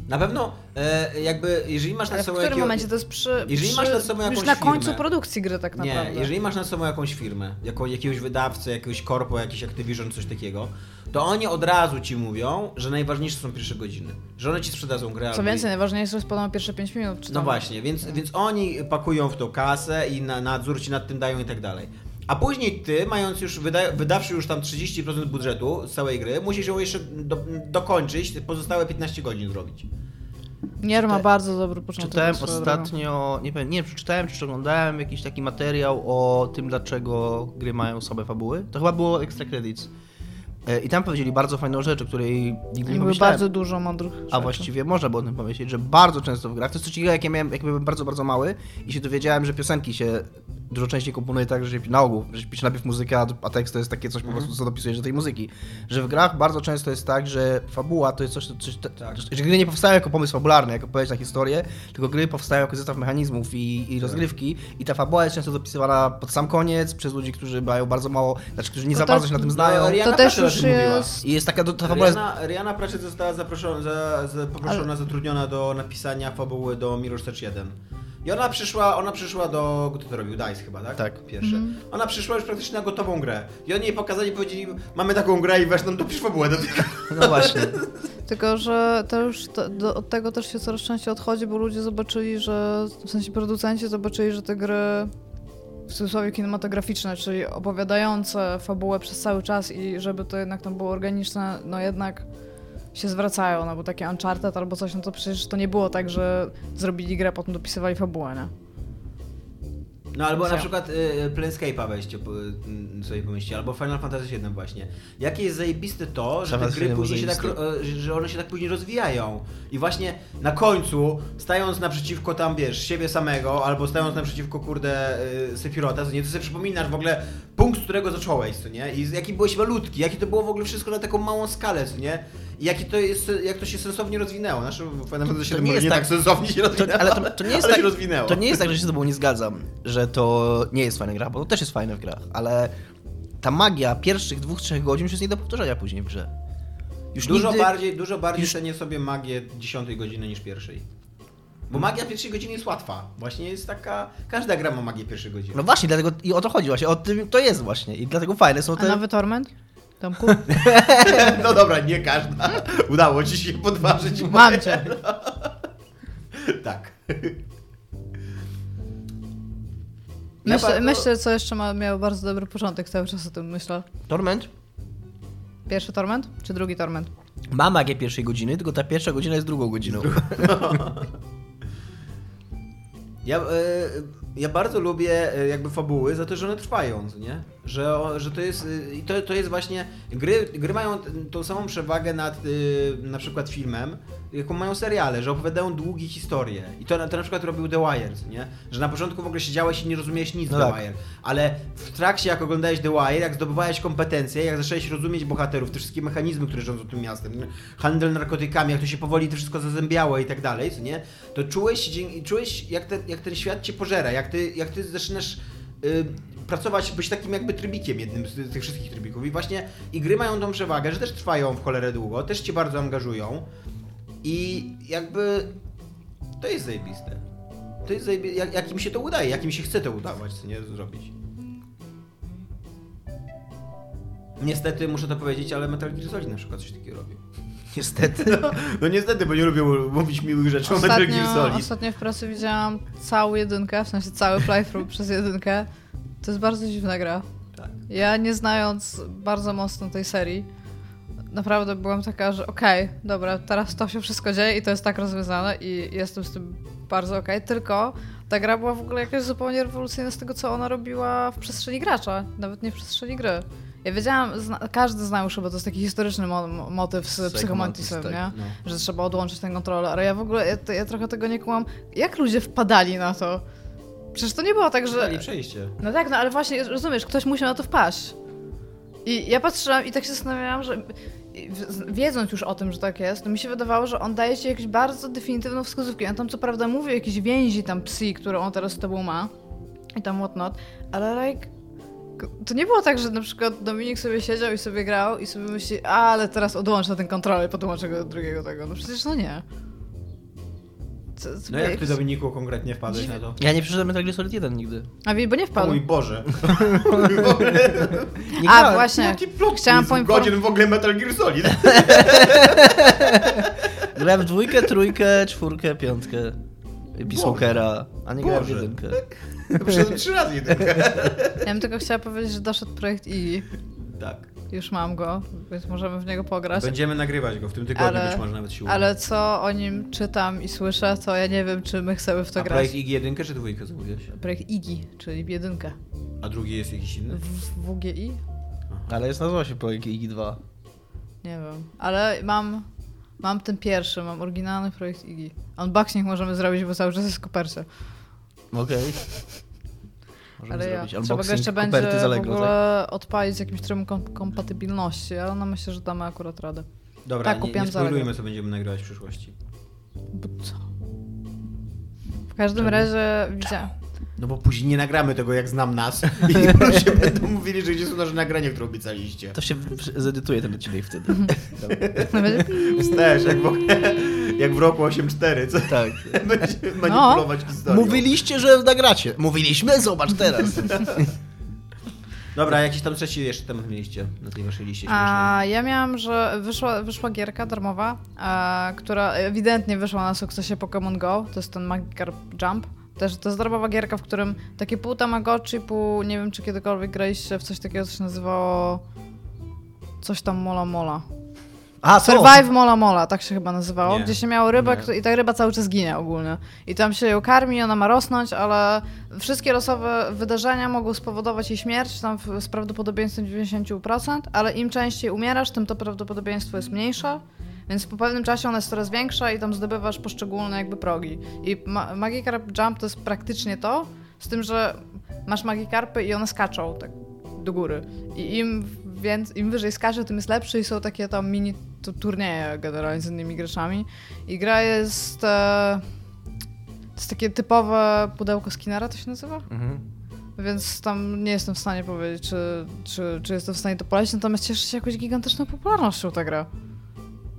Na pewno e, jakby, jeżeli masz Ale nad w sobą którym jakiego- momencie to jest przy, Jeżeli przy masz nad sobą już jakąś na końcu firmę- produkcji gry tak naprawdę. Nie, jeżeli masz nad sobą jakąś firmę, jako, jakiegoś wydawcę, jakiegoś korpo, jakiś Activision, coś takiego, to oni od razu ci mówią, że najważniejsze są pierwsze godziny. Że one ci sprzedadzą grę. Co więcej, najważniejsze jest podobno pierwsze 5 minut. No właśnie, więc, więc oni pakują w to kasę i na nadzór ci nad tym dają i tak dalej. A później ty, mając już, wyda, wydawszy już tam 30% budżetu z całej gry, musisz ją jeszcze do, dokończyć, pozostałe 15 godzin zrobić. Nier ma bardzo dobry początek. Czytałem ostatnio, nie wiem, nie wiem, czy czytałem, czy oglądałem jakiś taki materiał o tym, dlaczego gry mają słabe fabuły. To chyba było Extra Credits. E, I tam powiedzieli bardzo fajną rzecz, o której nigdy nie Były pomyślałem. bardzo dużo mądrych A rzeczy. właściwie można było o tym pomyśleć, że bardzo często w grach, to jest coś takiego, jak ja miałem, jak byłem bardzo, bardzo mały i się dowiedziałem, że piosenki się dużo częściej komponuje tak, że się na ogół, że się pisze najpierw muzykę, a- tekst to jest takie coś po prostu, co dopisujesz do tej muzyki. Że w grach bardzo często jest tak, że fabuła to jest coś, coś Tak. że gry nie powstają jako pomysł fabularny, jako opowieść na historię, tylko gry powstają jako zestaw mechanizmów i, i rozgrywki i ta fabuła jest często dopisywana pod sam koniec przez ludzi, którzy mają bardzo mało, znaczy, którzy nie To za tak- bardzo się na tym znają. No, Rihanna To też już jest... I jest taka, ta fabuła jest Rihanna, Rihanna Pratchett została zaproszona, za, za, poproszona, zatrudniona do napisania fabuły do Mirror's Edge 1. I ona przyszła, ona przyszła do... Kto to robił? DICE chyba, tak? Tak. Pierwsze. Ona przyszła już praktycznie na gotową grę. I oni jej pokazali i powiedzieli, mamy taką grę i weź nam dopisz fabułę do tego. No właśnie. Tylko, że to już to, do, od tego też się coraz częściej odchodzi, bo ludzie zobaczyli, że w sensie producenci zobaczyli, że te gry w cudzysłowie kinematograficzne, czyli opowiadające fabułę przez cały czas i żeby to jednak tam było organiczne, no jednak się zwracają, no bo takie Uncharted albo coś, no to przecież to nie było tak, że zrobili grę, potem dopisywali fabułę, nie? No albo na przykład y, Planescape'a weźcie y, sobie pomyślcie, albo Final Fantasy VII właśnie. Jakie jest zajebiste to, że te gry później się tak, y, że one się tak później rozwijają. I właśnie na końcu, stając naprzeciwko tam, wiesz, siebie samego, albo stając naprzeciwko, kurde, y, Sepirota, co nie, to sobie przypominasz w ogóle punkt, z którego zacząłeś, co nie? I jaki byłeś malutki, jakie to było w ogóle wszystko na taką małą skalę, co nie? I jakie to jest, jak to się sensownie rozwinęło. Znaczy, Final Fantasy VII nie jest nie tak- tak sensownie się rozwinęło, To, ale to, to nie jest ale tak, się rozwinęło. To nie jest tak, że się z tobą nie zgadzam, że to nie jest fajna gra, bo to też jest fajne w grach, ale ta magia pierwszych dwóch, trzech godzin już jest nie do powtórzenia później w grze. Już Dużo nigdy... bardziej, dużo bardziej już- cenię sobie magię 10 godziny niż pierwszej. Bo magia pierwszej godziny jest łatwa. Właśnie jest taka. Każda gra ma magię pierwszej godziny. No właśnie, dlatego i o to chodzi właśnie, o tym to jest właśnie i dlatego fajne są A te... nowy Torment? Tomku? No dobra, nie każda. Udało ci się podważyć. Mam cię. Tak. Myślę, bardzo- myślę, co jeszcze ma, miał bardzo dobry początek, cały czas o tym myślę. Torment Pierwszy Torment, czy drugi Torment? ma magię pierwszej godziny, tylko ta pierwsza godzina jest drugą godziną. Ja, e, ja bardzo lubię e, jakby fabuły za to, że one trwają, nie? Że, że to jest. e, I to, to jest właśnie. Gry, gry mają tą samą przewagę nad e, na przykład filmem, jaką mają seriale, że opowiadają długie historie. I to, na- to na przykład robił The Wire, co nie? Że na początku w ogóle siedziałeś i nie rozumiałeś nic No The tak. Wire. Ale w trakcie, jak oglądałeś The Wire, jak zdobywałeś kompetencje, jak zacząłeś rozumieć bohaterów, te wszystkie mechanizmy, które rządzą tym miastem, handel narkotykami, jak to się powoli to wszystko zazębiało i tak dalej, co nie? To czułeś, czułeś jak, te, jak ten świat cię pożera, jak ty, jak ty zaczynasz y, pracować, być takim jakby trybikiem, jednym z tych wszystkich trybików. I właśnie i gry mają tą przewagę, że też trwają w cholerę długo, też cię bardzo angażują i jakby to jest zajebiste. To jest zajebiste, jak, jak im się to udaje, jak im się chce to udawać, co nie zrobić. Niestety muszę to powiedzieć, ale Metal Gear Solid na przykład coś takiego robił. Niestety. No niestety, bo nie lubię mówić miłych rzeczy o Metal Gear Ostatnio, Solid. ostatnio w pracy widziałam całą jedynkę, w sensie cały playthrough przez jedynkę. To jest bardzo dziwna gra. Tak. Ja nie znając bardzo mocno tej serii, naprawdę byłam taka, że okej, dobra, teraz to się wszystko dzieje i to jest tak rozwiązane i jestem z tym bardzo okej, tylko ta gra była w ogóle jakaś zupełnie rewolucyjna z tego, co ona robiła w przestrzeni gracza, nawet nie w przestrzeni gry. Ja wiedziałam, zna, każdy zna już, bo to jest taki historyczny mo mo motyw z Psychomantisem, tak, nie? no. Że trzeba odłączyć ten kontroler, ale ja w ogóle, ja, ja trochę tego nie kumam. Jak ludzie wpadali na to? Przecież to nie było tak, że... Dali przejście. No tak, no ale właśnie, rozumiesz, ktoś musiał na to wpaść. I ja patrzyłam i tak się zastanawiałam, że wiedząc już o tym, że tak jest, to mi się wydawało, że on daje ci jakąś bardzo definitywną wskazówkę. On tam co prawda mówi o jakiejś więzi tam psi, którą on teraz z tobą ma i tam whatnot, ale like... To nie było tak, że na przykład Dominik sobie siedział i sobie grał i sobie myśli, a, ale teraz odłącz na ten kontroler, podłączę go do drugiego tego. No przecież no nie. Co, co No jak ty, Dominiku, konkretnie wpadłeś na to? Ja nie przeczytałem Metal Gear Solid 1 nigdy. A wie, bo nie O wpadł. mój Boże. Nie A, właśnie. Jaki plot Chciałam Chciałam poinform- godzin w ogóle Metal Gear Solid. Grałem w dwójkę, trójkę, czwórkę, piątkę. Walkera, a nie grałem w jedynkę. Przez trzy razy jedynkę. Ja bym tylko chciała powiedzieć, że doszedł projekt i Tak. już mam go, więc możemy w niego pograć. Będziemy nagrywać go w tym tygodniu, Ale- być może nawet siłą. Ale co o nim czytam i słyszę, to ja nie wiem, czy my chcemy w to A grać. projekt IG jedynkę czy dwójkę zamówiłeś? Projekt IGI, czyli jedynkę. A drugi jest jakiś inny? W WGI? Ale jest nazywa się projekt IGI 2. Nie wiem. Ale mam, mam ten pierwszy, mam oryginalny projekt IGI. Unboxing możemy zrobić, bo cały czas jest w kopercie. Okej. Możemy Ale ja, zrobić trzeba go jeszcze będzie w tak? ogóle odpalić z jakimś trybem kom kompatybilności, ale no myślę, że damy akurat radę. Dobra, Tak, nie, nie spoilujmy, co będziemy nagrywać w przyszłości. Bo co? W każdym razie widziałam. No bo później nie nagramy tego, jak znam nas i ludzie będą mówili, że gdzie są nasze nagrania, które obiecaliście. To się zedytuje ten odcinek wtedy. No, będzie- Też, jak w, jak w roku 8.4, co tak. będzie manipulować historią. Mówiliście, że nagracie. Mówiliśmy, zobacz teraz. Dobra, jakiś tam trzeci jeszcze temat mieliście na tej waszej liście. A ja miałam, że wyszła, wyszła gierka darmowa, e, która ewidentnie wyszła na sukcesie Pokémon Go. To jest ten Magikarp Jump. Też to jest darmowa gierka, w którym takie pół Tamagotchi, pół nie wiem czy kiedykolwiek graliście w coś takiego, co się nazywało coś tam Mola Mola. A, to. Survive Mola Mola, tak się chyba nazywało, Nie. gdzie się miało rybę Nie. i ta ryba cały czas ginie ogólnie. I tam się ją karmi, ona ma rosnąć, ale wszystkie losowe wydarzenia mogą spowodować jej śmierć, tam w- z prawdopodobieństwem 90%, ale im częściej umierasz, tym to prawdopodobieństwo jest mniejsze. Więc po pewnym czasie ona jest coraz większa i tam zdobywasz poszczególne jakby progi. I ma Magikarp Jump to jest praktycznie to, z tym, że masz Magikarpy i one skaczą tak do góry. I im, więc, im wyżej skacze, tym jest lepszy i są takie tam mini tu- turnieje generalnie z innymi graczami. I gra jest... E, to jest takie typowe pudełko Skinnera, to się nazywa? Mhm. Więc tam nie jestem w stanie powiedzieć, czy, czy, czy jestem w stanie to polecić, natomiast cieszy się jakąś gigantyczną popularnością ta gra.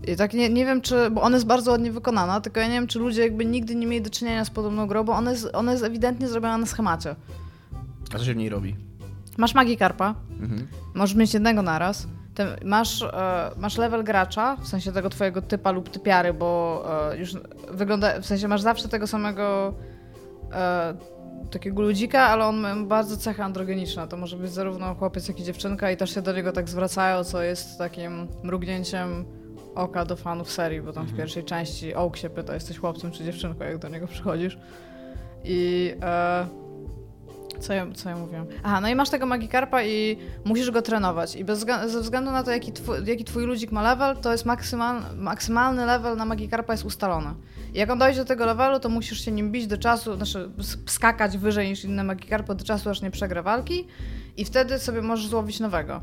I tak nie, nie wiem, czy. Bo ona jest bardzo ładnie wykonana, tylko ja nie wiem, czy ludzie jakby nigdy nie mieli do czynienia z podobną grą, bo ona jest, ona jest ewidentnie zrobiona na schemacie. A co się w niej robi? Masz Magikarpa, Mhm. możesz mieć jednego naraz. Ten, masz, e, masz level gracza, w sensie tego twojego typa lub typiary, bo e, już wygląda, w sensie masz zawsze tego samego e, takiego ludzika, ale on ma bardzo cechy androgeniczne. To może być zarówno chłopiec, jak i dziewczynka i też się do niego tak zwracają, co jest takim mrugnięciem oka do fanów serii, bo tam w pierwszej części Oak się pyta, jesteś chłopcem czy dziewczynką, jak do niego przychodzisz. I e, co ja, co ja mówiłam? Aha, no i masz tego Magikarpa i musisz go trenować. I bez, ze względu na to, jaki twój, jaki twój ludzik ma level, to jest maksymal, maksymalny level na Magikarpa jest ustalony. I jak on dojdzie do tego levelu, to musisz się nim bić do czasu, znaczy skakać wyżej niż inne Magikarpy do czasu, aż nie przegra walki i wtedy sobie możesz złowić nowego.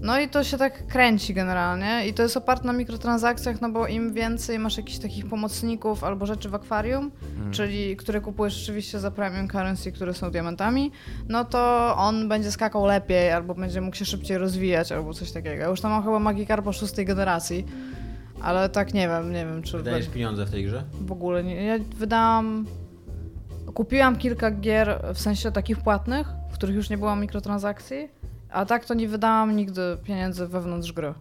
No i to się tak kręci generalnie i to jest oparte na mikrotransakcjach, no bo im więcej masz jakichś takich pomocników albo rzeczy w akwarium, czyli które kupujesz rzeczywiście za premium currency, które są diamentami, no to on będzie skakał lepiej albo będzie mógł się szybciej rozwijać albo coś takiego. Już tam mam chyba Magikarpa szóstej generacji, ale tak nie wiem, nie wiem czy Wydajesz pieniądze w tej grze? w ogóle nie. Ja wydałam. Kupiłam kilka gier w sensie takich płatnych, w których już nie było mikrotransakcji, a tak to nie wydałam nigdy pieniędzy wewnątrz gry.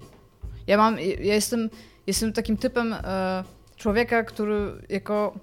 Ja mam. Ja jestem, jestem takim typem e, człowieka, który jako.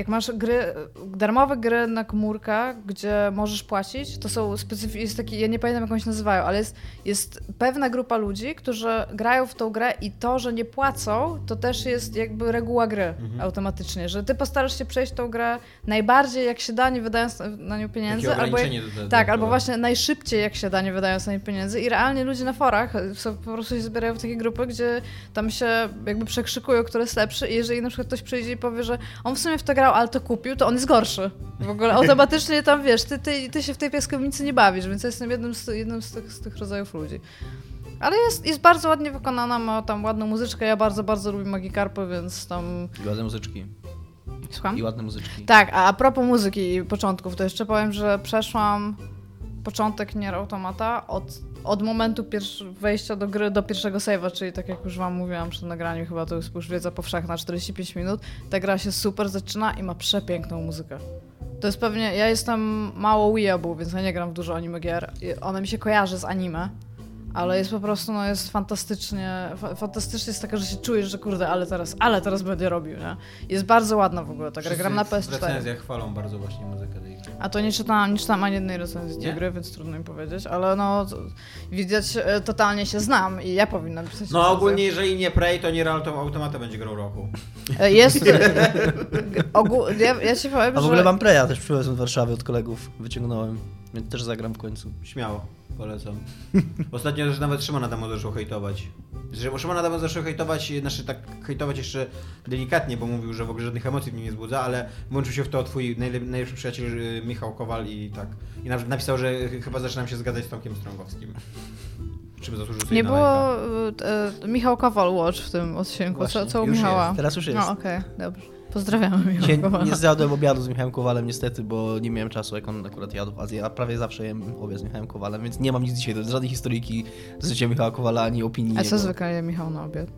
Jak masz gry, darmowe gry na komórkę, gdzie możesz płacić, to są specyficzne, jest taki, ja nie pamiętam jak oni się nazywają, ale jest, jest pewna grupa ludzi, którzy grają w tą grę i to, że nie płacą, to też jest jakby reguła gry Mhm. automatycznie, że ty postarasz się przejść tą grę najbardziej jak się da, nie wydając na nią pieniędzy, albo jak, do- do- tak, do- albo właśnie najszybciej jak się da, nie wydając na nie pieniędzy i realnie ludzie na forach są, po prostu się zbierają w takie grupy, gdzie tam się jakby przekrzykują, który jest lepszy i jeżeli na przykład ktoś przyjdzie i powie, że on w sumie w to grał, ale to kupił, to on jest gorszy. W ogóle automatycznie tam, wiesz, ty, ty, ty się w tej piaskownicy nie bawisz, więc ja jestem jednym z, jednym z, tych, z tych rodzajów ludzi. Ale jest, jest bardzo ładnie wykonana, ma tam ładną muzyczkę, ja bardzo, bardzo lubię Magikarpy, więc tam... I ładne muzyczki. Słucham? I ładne muzyczki. Tak, a, a propos muzyki i początków, to jeszcze powiem, że przeszłam początek Nier Automata od, od momentu wejścia do gry do pierwszego save'a, czyli tak jak już wam mówiłam przy nagraniu, chyba to jest już wiedza powszechna, 45 minut. Ta gra się super zaczyna i ma przepiękną muzykę. To jest pewnie, ja jestem mało weeaboo, więc ja nie gram w dużo anime gier. I One mi się kojarzy z anime, ale jest po prostu, no jest fantastycznie, fa fantastycznie jest taka, że się czujesz, że kurde, ale teraz, ale teraz będę robił, nie? Jest bardzo ładna w ogóle ta gra, gram na W PS4. recenzjach chwalą bardzo właśnie muzykę tej gry. A to nie czytałam, nie czytałam ani jednej recenzji tej gry, więc trudno mi powiedzieć, ale no to, widać, e, totalnie się znam i ja powinnam pisać No recenzję. ogólnie jeżeli nie Prey, to nie Auto- Automata będzie grał roku. E, Jest... ogół, ja, ja ci powiem, A w że... ogóle mam Preya też przywiozłem z Warszawy od kolegów. Wyciągnąłem. Więc też zagram w końcu. Śmiało, polecam. Ostatnio też nawet Szymon Adamo zaczął hejtować. Że- bo Szymon Adamo zaczął hejtować, znaczy tak hejtować jeszcze delikatnie, bo mówił, że w ogóle żadnych emocji w nim nie wzbudza, ale włączył się w to twój najlep- najlepszy przyjaciel y, Michał Kowal i tak. I nawet napisał, że chyba zaczynam się zgadzać z Tomkiem Strągowskim. Czym zasłużył sobie Nie na było lajka. e, Michał Kowal Watch w tym odcinku, Właśnie, co, co u już Michała? Teraz już jest. No okej, dobrze. Pozdrawiamy Michała Dzisiaj Kowala. nie zjadłem obiadu z Michałem Kowalem niestety, bo nie miałem czasu, jak on akurat jadł w Azji. Ja prawie zawsze jem obiad z Michałem Kowalem, więc nie mam nic dzisiaj, żadnej historyjki z życia Michała Kowala, ani opinii. A co jego. zwykle je Michał na obiad? Y,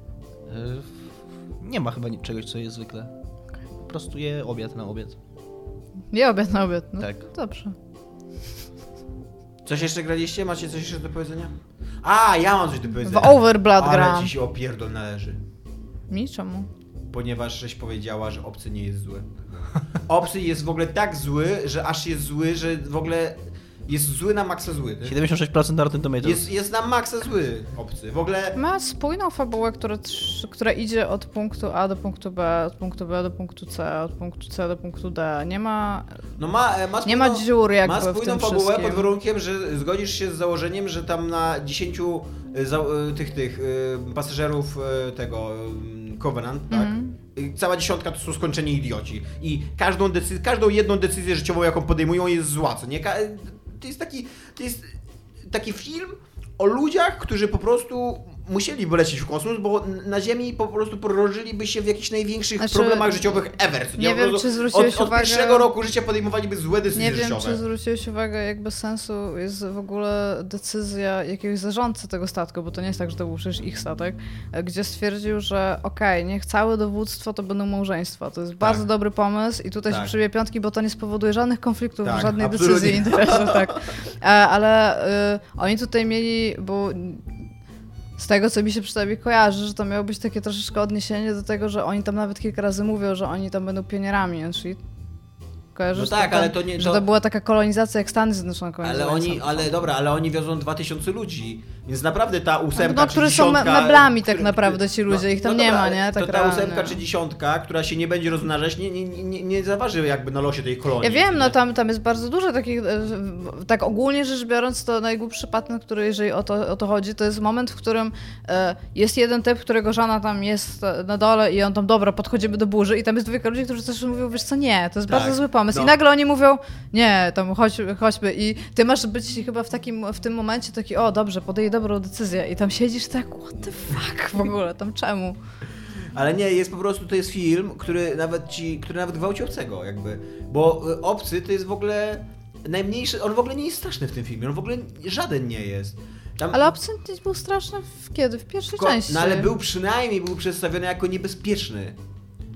Nie ma chyba czegoś, co jest zwykle. Po prostu je obiad na obiad. Nie obiad na obiad, no Tak. dobrze. Coś jeszcze graliście? Macie coś jeszcze do powiedzenia? A, ja mam coś do W powiedzenia. Overblood Ale gram. ci się opierdol należy. Mi czemu? Ponieważ żeś powiedziała, że obcy nie jest zły. Obcy jest w ogóle tak zły, że aż jest zły, że w ogóle jest zły na maksa zły. 76% na Rotten Tomatoes. Jest, jest na maksa zły obcy. W ogóle Ma spójną fabułę, która, która idzie od punktu A do punktu B, od punktu B do punktu C, od punktu C do punktu D. Nie ma, no ma, e, ma nie ma spójną- dziur jakby Ma w spójną tym fabułę wszystkim. pod warunkiem, że zgodzisz się z założeniem, że tam na 10 y, za, y, tych tych pasażerów tego Covenant, tak? Y, Cała dziesiątka to są skończeni idioci. I każdą, decyzję, każdą jedną decyzję życiową, jaką podejmują, jest zła. Co nie? To jest taki, to jest taki film o ludziach, którzy po prostu musieliby lecieć w kosmos, bo na Ziemi po prostu porożyliby się w jakichś największych Znaczy, problemach życiowych ever. nie Po wiem, czy zwróciłeś od, od uwagę- pierwszego roku życia podejmowaliby złe decyzje Nie wiem, życiowe. czy zwróciłeś uwagę, jak bez sensu jest w ogóle decyzja jakiegoś zarządcy tego statku, bo to nie jest tak, że to był przecież ich statek, gdzie stwierdził, że okej, niech całe dowództwo to będą małżeństwa. To jest bardzo dobry pomysł i tutaj się Tak. przybije piątki, bo to nie spowoduje żadnych konfliktów, Tak, żadnej absolutnie. decyzji interesów, tak. E, Ale y, oni tutaj mieli, bo z tego, co mi się przynajmniej kojarzy, że to miało być takie troszeczkę odniesienie do tego, że oni tam nawet kilka razy mówią, że oni tam będą pionierami and shit. Kojarzysz No tak, to, ale to nie- Że to- to była taka kolonizacja jak Stany Zjednoczone Ale oni, ale dobra, ale oni wiozą 2000 ludzi, więc naprawdę ta ósemka No, czy którzy są me- meblami tak naprawdę ci ludzie, ich tam nie ma, nie? Tak to ta ósemka czy dziesiątka, która się nie będzie rozmnażać, nie, nie, nie, nie zaważy jakby na losie tej kolonii. Ja wiem, no tam, tam jest bardzo dużo takich, e, tak ogólnie rzecz biorąc, to najgłupszy patent, który jeżeli o to, o to chodzi, to jest moment, w którym e, jest jeden typ, którego żona tam jest e, na dole i on tam, dobra, podchodzimy do burzy i tam jest dwójka ludzi, którzy też mówią, wiesz co, nie, to jest Tak, bardzo zły pomysł. No. I nagle oni mówią, nie, tam chodź, chodźmy i ty masz być chyba w takim, w tym momencie taki, o dobrze, podejmij dobrą decyzję i tam siedzisz tak, what the fuck w ogóle, tam czemu? Ale nie, jest po prostu, to jest film, który nawet ci, który nawet gwałci obcego jakby, bo y, obcy to jest w ogóle najmniejszy, on w ogóle nie jest straszny w tym filmie, on w ogóle żaden nie jest. Tam, Ale absent był straszny w kiedy? W pierwszej Ko- części. No ale był przynajmniej był przedstawiony jako niebezpieczny.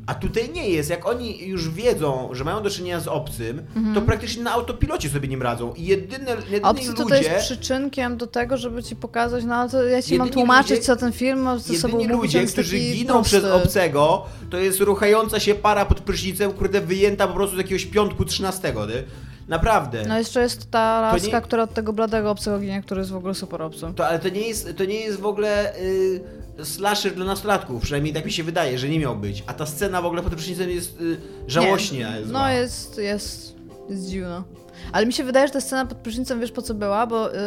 A tutaj nie jest. Jak oni już wiedzą, że mają do czynienia z obcym, Mhm. to praktycznie na autopilocie sobie nim radzą. I jedyne, jedyni Obcy ludzie... tutaj jest przyczynkiem do tego, żeby ci pokazać, no ale to ja ci mam tłumaczyć, ludzie- co ten film ma ze sobą Jedyni mówić, ludzie, którzy giną prosty. przez obcego, to jest ruchająca się para pod prysznicem, kurde, wyjęta po prostu z jakiegoś piątku 13, nie? Naprawdę. No jeszcze jest ta laska, nie- która od tego bladego obcego ginie, który jest w ogóle super obcym. To, ale to nie jest, to nie jest w ogóle y, slasher dla nastolatków, przynajmniej tak mi się wydaje, że nie miał być. A ta scena w ogóle pod prysznicem jest y, żałośnie. Nie. No jest, jest, jest dziwna. Ale mi się wydaje, że ta scena pod prysznicem, wiesz po co była, bo y,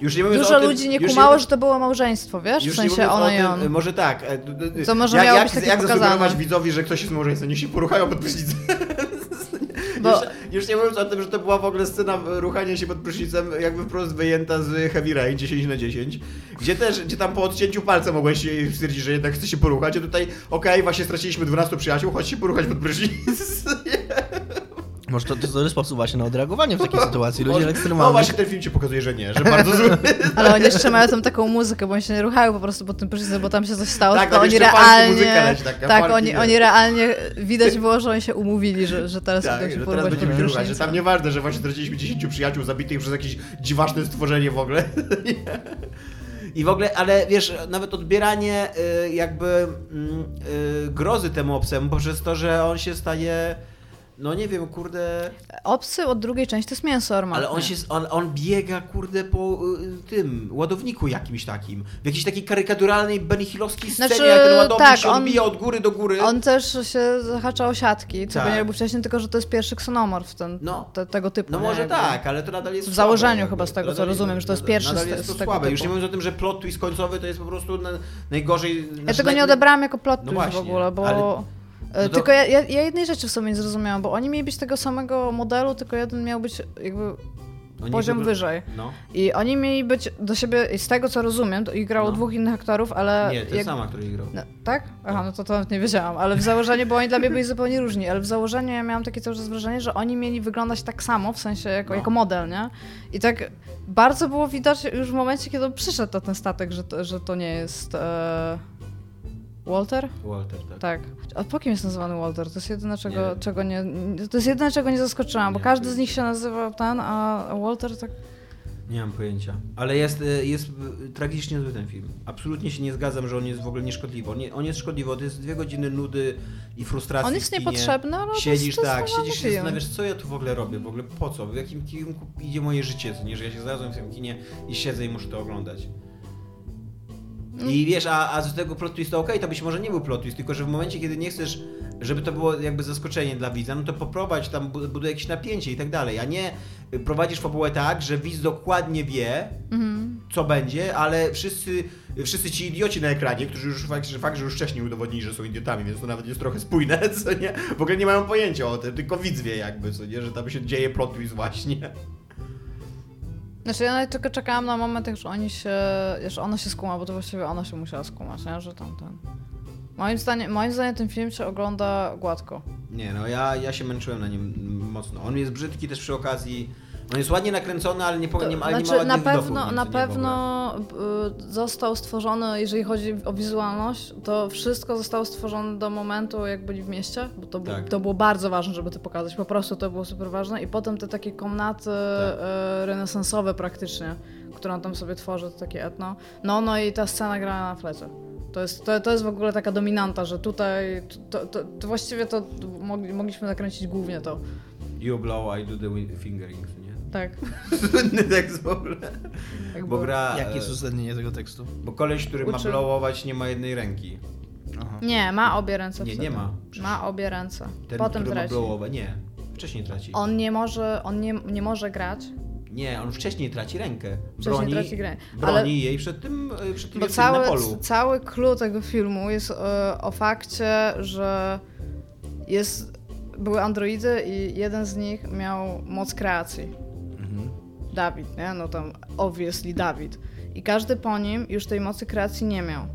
Już nie dużo tym, ludzi nie kumało, mówiąc- że to było małżeństwo, wiesz? Już w nie sensie ona i on. y, może tak. e, d- d- Co może jak, miało jak, być takie jak pokazane. widzowi, że ktoś jest małżeństwem, niech się poruchają pod prysznicem. Bo- Już, już nie mówiąc o tym, że to była w ogóle scena ruchania się pod prysznicem jakby wprost wyjęta z Heavy Rain 10 na 10, gdzie też, gdzie tam po odcięciu palca mogłeś stwierdzić, że jednak chce się poruchać, a tutaj okej, właśnie straciliśmy 12 przyjaciół, chodź się poruchać pod prysznic. Może to, to jest dobry sposób właśnie na odreagowanie w takiej sytuacji. Ludzie Może- No ekstremalni. właśnie ten film ci pokazuje, że nie, że bardzo zły. Ale oni jeszcze mają tam taką muzykę, bo oni się nie ruchają po prostu pod tym prysznicem, bo tam się coś stało, Tak, tam oni realnie... leci, tak, funky, oni, nie? oni realnie, widać było, że oni się umówili, że, że teraz Tak, będą się teraz będziemy się ruchać, że tam nieważne, że właśnie straciliśmy 10 przyjaciół zabitych przez jakieś dziwaczne stworzenie w ogóle. I w ogóle, ale wiesz, nawet odbieranie y, jakby mm, y, grozy temu obcemu poprzez to, że on się staje, no nie wiem, kurde, Obcy od drugiej części to jest mięso armatne. ale on się, on, on biega, kurde, po y, tym ładowniku jakimś takim, w jakiejś takiej karykaturalnej Benny Hillowskiej scenie, Znaczy, jak ten ładownik tak, się on- odbija od góry do góry. On też się zahacza o siatki, co Tak. by nie robił wcześniej, tylko że to jest pierwszy ksenomorf ten, No. te, tego typu. No nie? może Jakby. tak, ale to nadal jest W słabe, założeniu jakby. chyba z tego, co rozumiem, że to jest pierwszy nadal jest z to słabe. typu. Już nie mówiąc o tym, że plot twist końcowy to jest po prostu na, najgorzej... Ja znaczy tego nie naj- odebrałam jako plot No twist w właśnie, ogóle, bo... ale- no to- Tylko ja, ja, ja jednej rzeczy w sobie nie zrozumiałam, bo oni mieli być tego samego modelu, tylko jeden miał być jakby Oni poziom po- wyżej. No. I oni mieli być do siebie, z tego co rozumiem, to ich grało No. dwóch innych aktorów, ale... Nie, ten jak- sama, który grał. No, tak? Aha, no to to nawet nie wiedziałam, ale w założeniu, bo oni dla mnie byli zupełnie różni, ale w założeniu ja miałam takie cały czas wrażenie, że oni mieli wyglądać tak samo, w sensie jako, No. jako model, nie? I tak bardzo było widać już w momencie, kiedy przyszedł na ten statek, że to, że to nie jest e... Walter? Walter, tak. Tak. A po kim jest nazywany Walter? To jest jedyne, Nie czego, wiem. czego nie, to jest jedyne, czego nie zaskoczyłam, bo Nie, każdy to z nich się nazywa ten, a Walter tak... Nie mam pojęcia. Ale jest, y, jest y, tragicznie zły ten film. Absolutnie się nie zgadzam, że on jest w ogóle nieszkodliwy. On, nie, on jest szkodliwy, to jest dwie godziny nudy i frustracji On jest niepotrzebny, ale Siedzisz to tak, siedzisz i film. zastanawiasz, co ja tu w ogóle robię, w ogóle po co, w jakim kierunku idzie moje życie, nie, że ja się znalazłem w tym kinie i siedzę i muszę to oglądać. Mm. I wiesz, a, a z tego plot twist to okej, to być może nie był plot twist, tylko że w momencie, kiedy nie chcesz, żeby to było jakby zaskoczenie dla widza, no to poprowadź tam, bu- buduj jakieś napięcie i tak dalej, a nie prowadzisz fabułę tak, że widz dokładnie wie, Mhm. co będzie, ale wszyscy, wszyscy ci idioci na ekranie, którzy już fakt, że, fakt, że już wcześniej udowodnili, że są idiotami, więc to nawet jest trochę spójne, co nie? W ogóle nie mają pojęcia o tym, tylko widz wie jakby, co nie? Że tam się dzieje plot twist właśnie. Znaczy ja tylko czekałam na moment, już oni się, że ona się skuma, bo to właściwie ona się musiała skumać, nie? że tam ten... Moim zdaniem, moim zdaniem ten film się ogląda gładko. Nie no, ja, ja się męczyłem na nim mocno. On jest brzydki też przy okazji, on jest ładnie nakręcony, ale nie, po, nie, ale nie ma znaczy, na pewno, na pewno y, został stworzony, jeżeli chodzi o wizualność, to wszystko zostało stworzone do momentu, jak byli w mieście, bo to, Tak. to było bardzo ważne, żeby to pokazać. Po prostu to było super ważne. I potem te takie komnaty Tak. y, renesansowe praktycznie, które on tam sobie tworzy, to takie etno. No, no i ta scena gra na flecie. To jest, to, to jest w ogóle taka dominanta, że tutaj, to, to, to właściwie to mogli, mogliśmy nakręcić głównie to. You blow, I do the fingerings, nie? Tak. Słynny tekst w ogóle. Jak Bo było. gra, Jakie jest e, uzasadnienie tego tekstu? bo koleś, który ma Uczy- blowować nie ma jednej ręki. Aha. Nie, ma obie ręce. Nie, nie ma. Ma obie ręce. Ten, Potem który ma traci. blowować, nie. Wcześniej traci. On nie może, on nie, nie może grać, Nie, on wcześniej traci rękę. Wcześniej Broni, traci grę. broni Ale- jej przed tym, e, przed tym bo cały, na polu. cały clue tego filmu jest e, o fakcie, że jest, były androidy i jeden z nich miał moc kreacji. Dawid, nie? No tam obviously Dawid. I każdy po nim już tej mocy kreacji nie miał.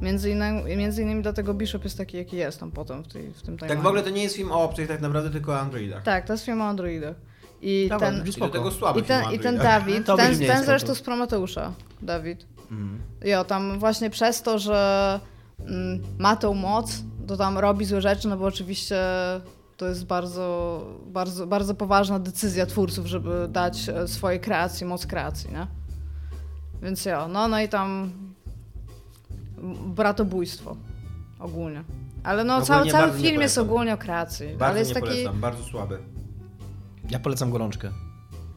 Między innymi, między innymi dlatego Bishop jest taki, jaki jest tam potem w, tej, w tym Tak timeline. w ogóle to nie jest film o obcych tak naprawdę, tylko o androidach. Tak, to jest film o androidach. I Dobra, ten, brzmi I do tego słaby I ten, I ten. Dawid, To ten, ten zresztą z Prometeusza, Dawid. Mhm. Jo, tam właśnie przez to, że mm, ma tą moc, to tam robi złe rzeczy, no bo oczywiście to jest bardzo, bardzo, bardzo poważna decyzja twórców, żeby dać e, swojej kreacji moc kreacji, nie? Więc ja, no, no i tam bratobójstwo ogólnie. Ale no, Ogólnie cały, cały film jest ogólnie o kreacji. Bardzo ale jest nie taki. polecam, bardzo słaby. Ja polecam gorączkę.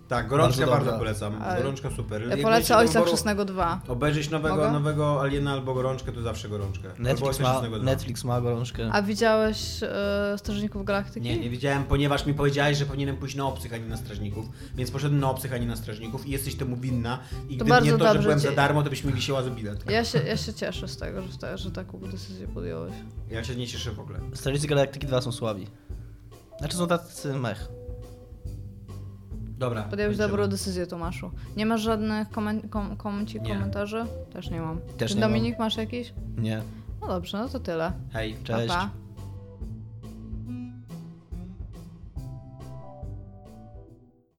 Tak, gorączkę Bardzo bardzo, polecam. Ale- Gorączka super. Ja polecę Ojca Chrzestnego 2. Obejrzeć nowego, Mogę? nowego Aliena albo gorączkę, to zawsze gorączkę. albo Netflix Ojca ma. Netflix ma gorączkę. A widziałeś e, Strażników Galaktyki? Nie, nie widziałem, ponieważ mi powiedziałeś, że powinienem pójść na obcych, a nie na strażników. Więc poszedłem na obcych, a nie na strażników i jesteś temu winna. I To gdyby nie to, dobrze że byłem ci- za darmo, to byś mi wisiała za bilet. Ja się, ja się cieszę z tego, że, te, że taką decyzję podjąłeś. Ja się nie cieszę w ogóle. Strażnicy Galaktyki 2 są słabi. Znaczy są tacy mech. Dobra. Podjąłeś dobrą decyzję, Tomaszu. Nie masz żadnych komen, kom, komenci, Nie. komentarzy? Też nie mam. Też Czy nie Dominik masz jakiś? Nie. No dobrze, no to tyle. Hej. Cześć. Pa, pa.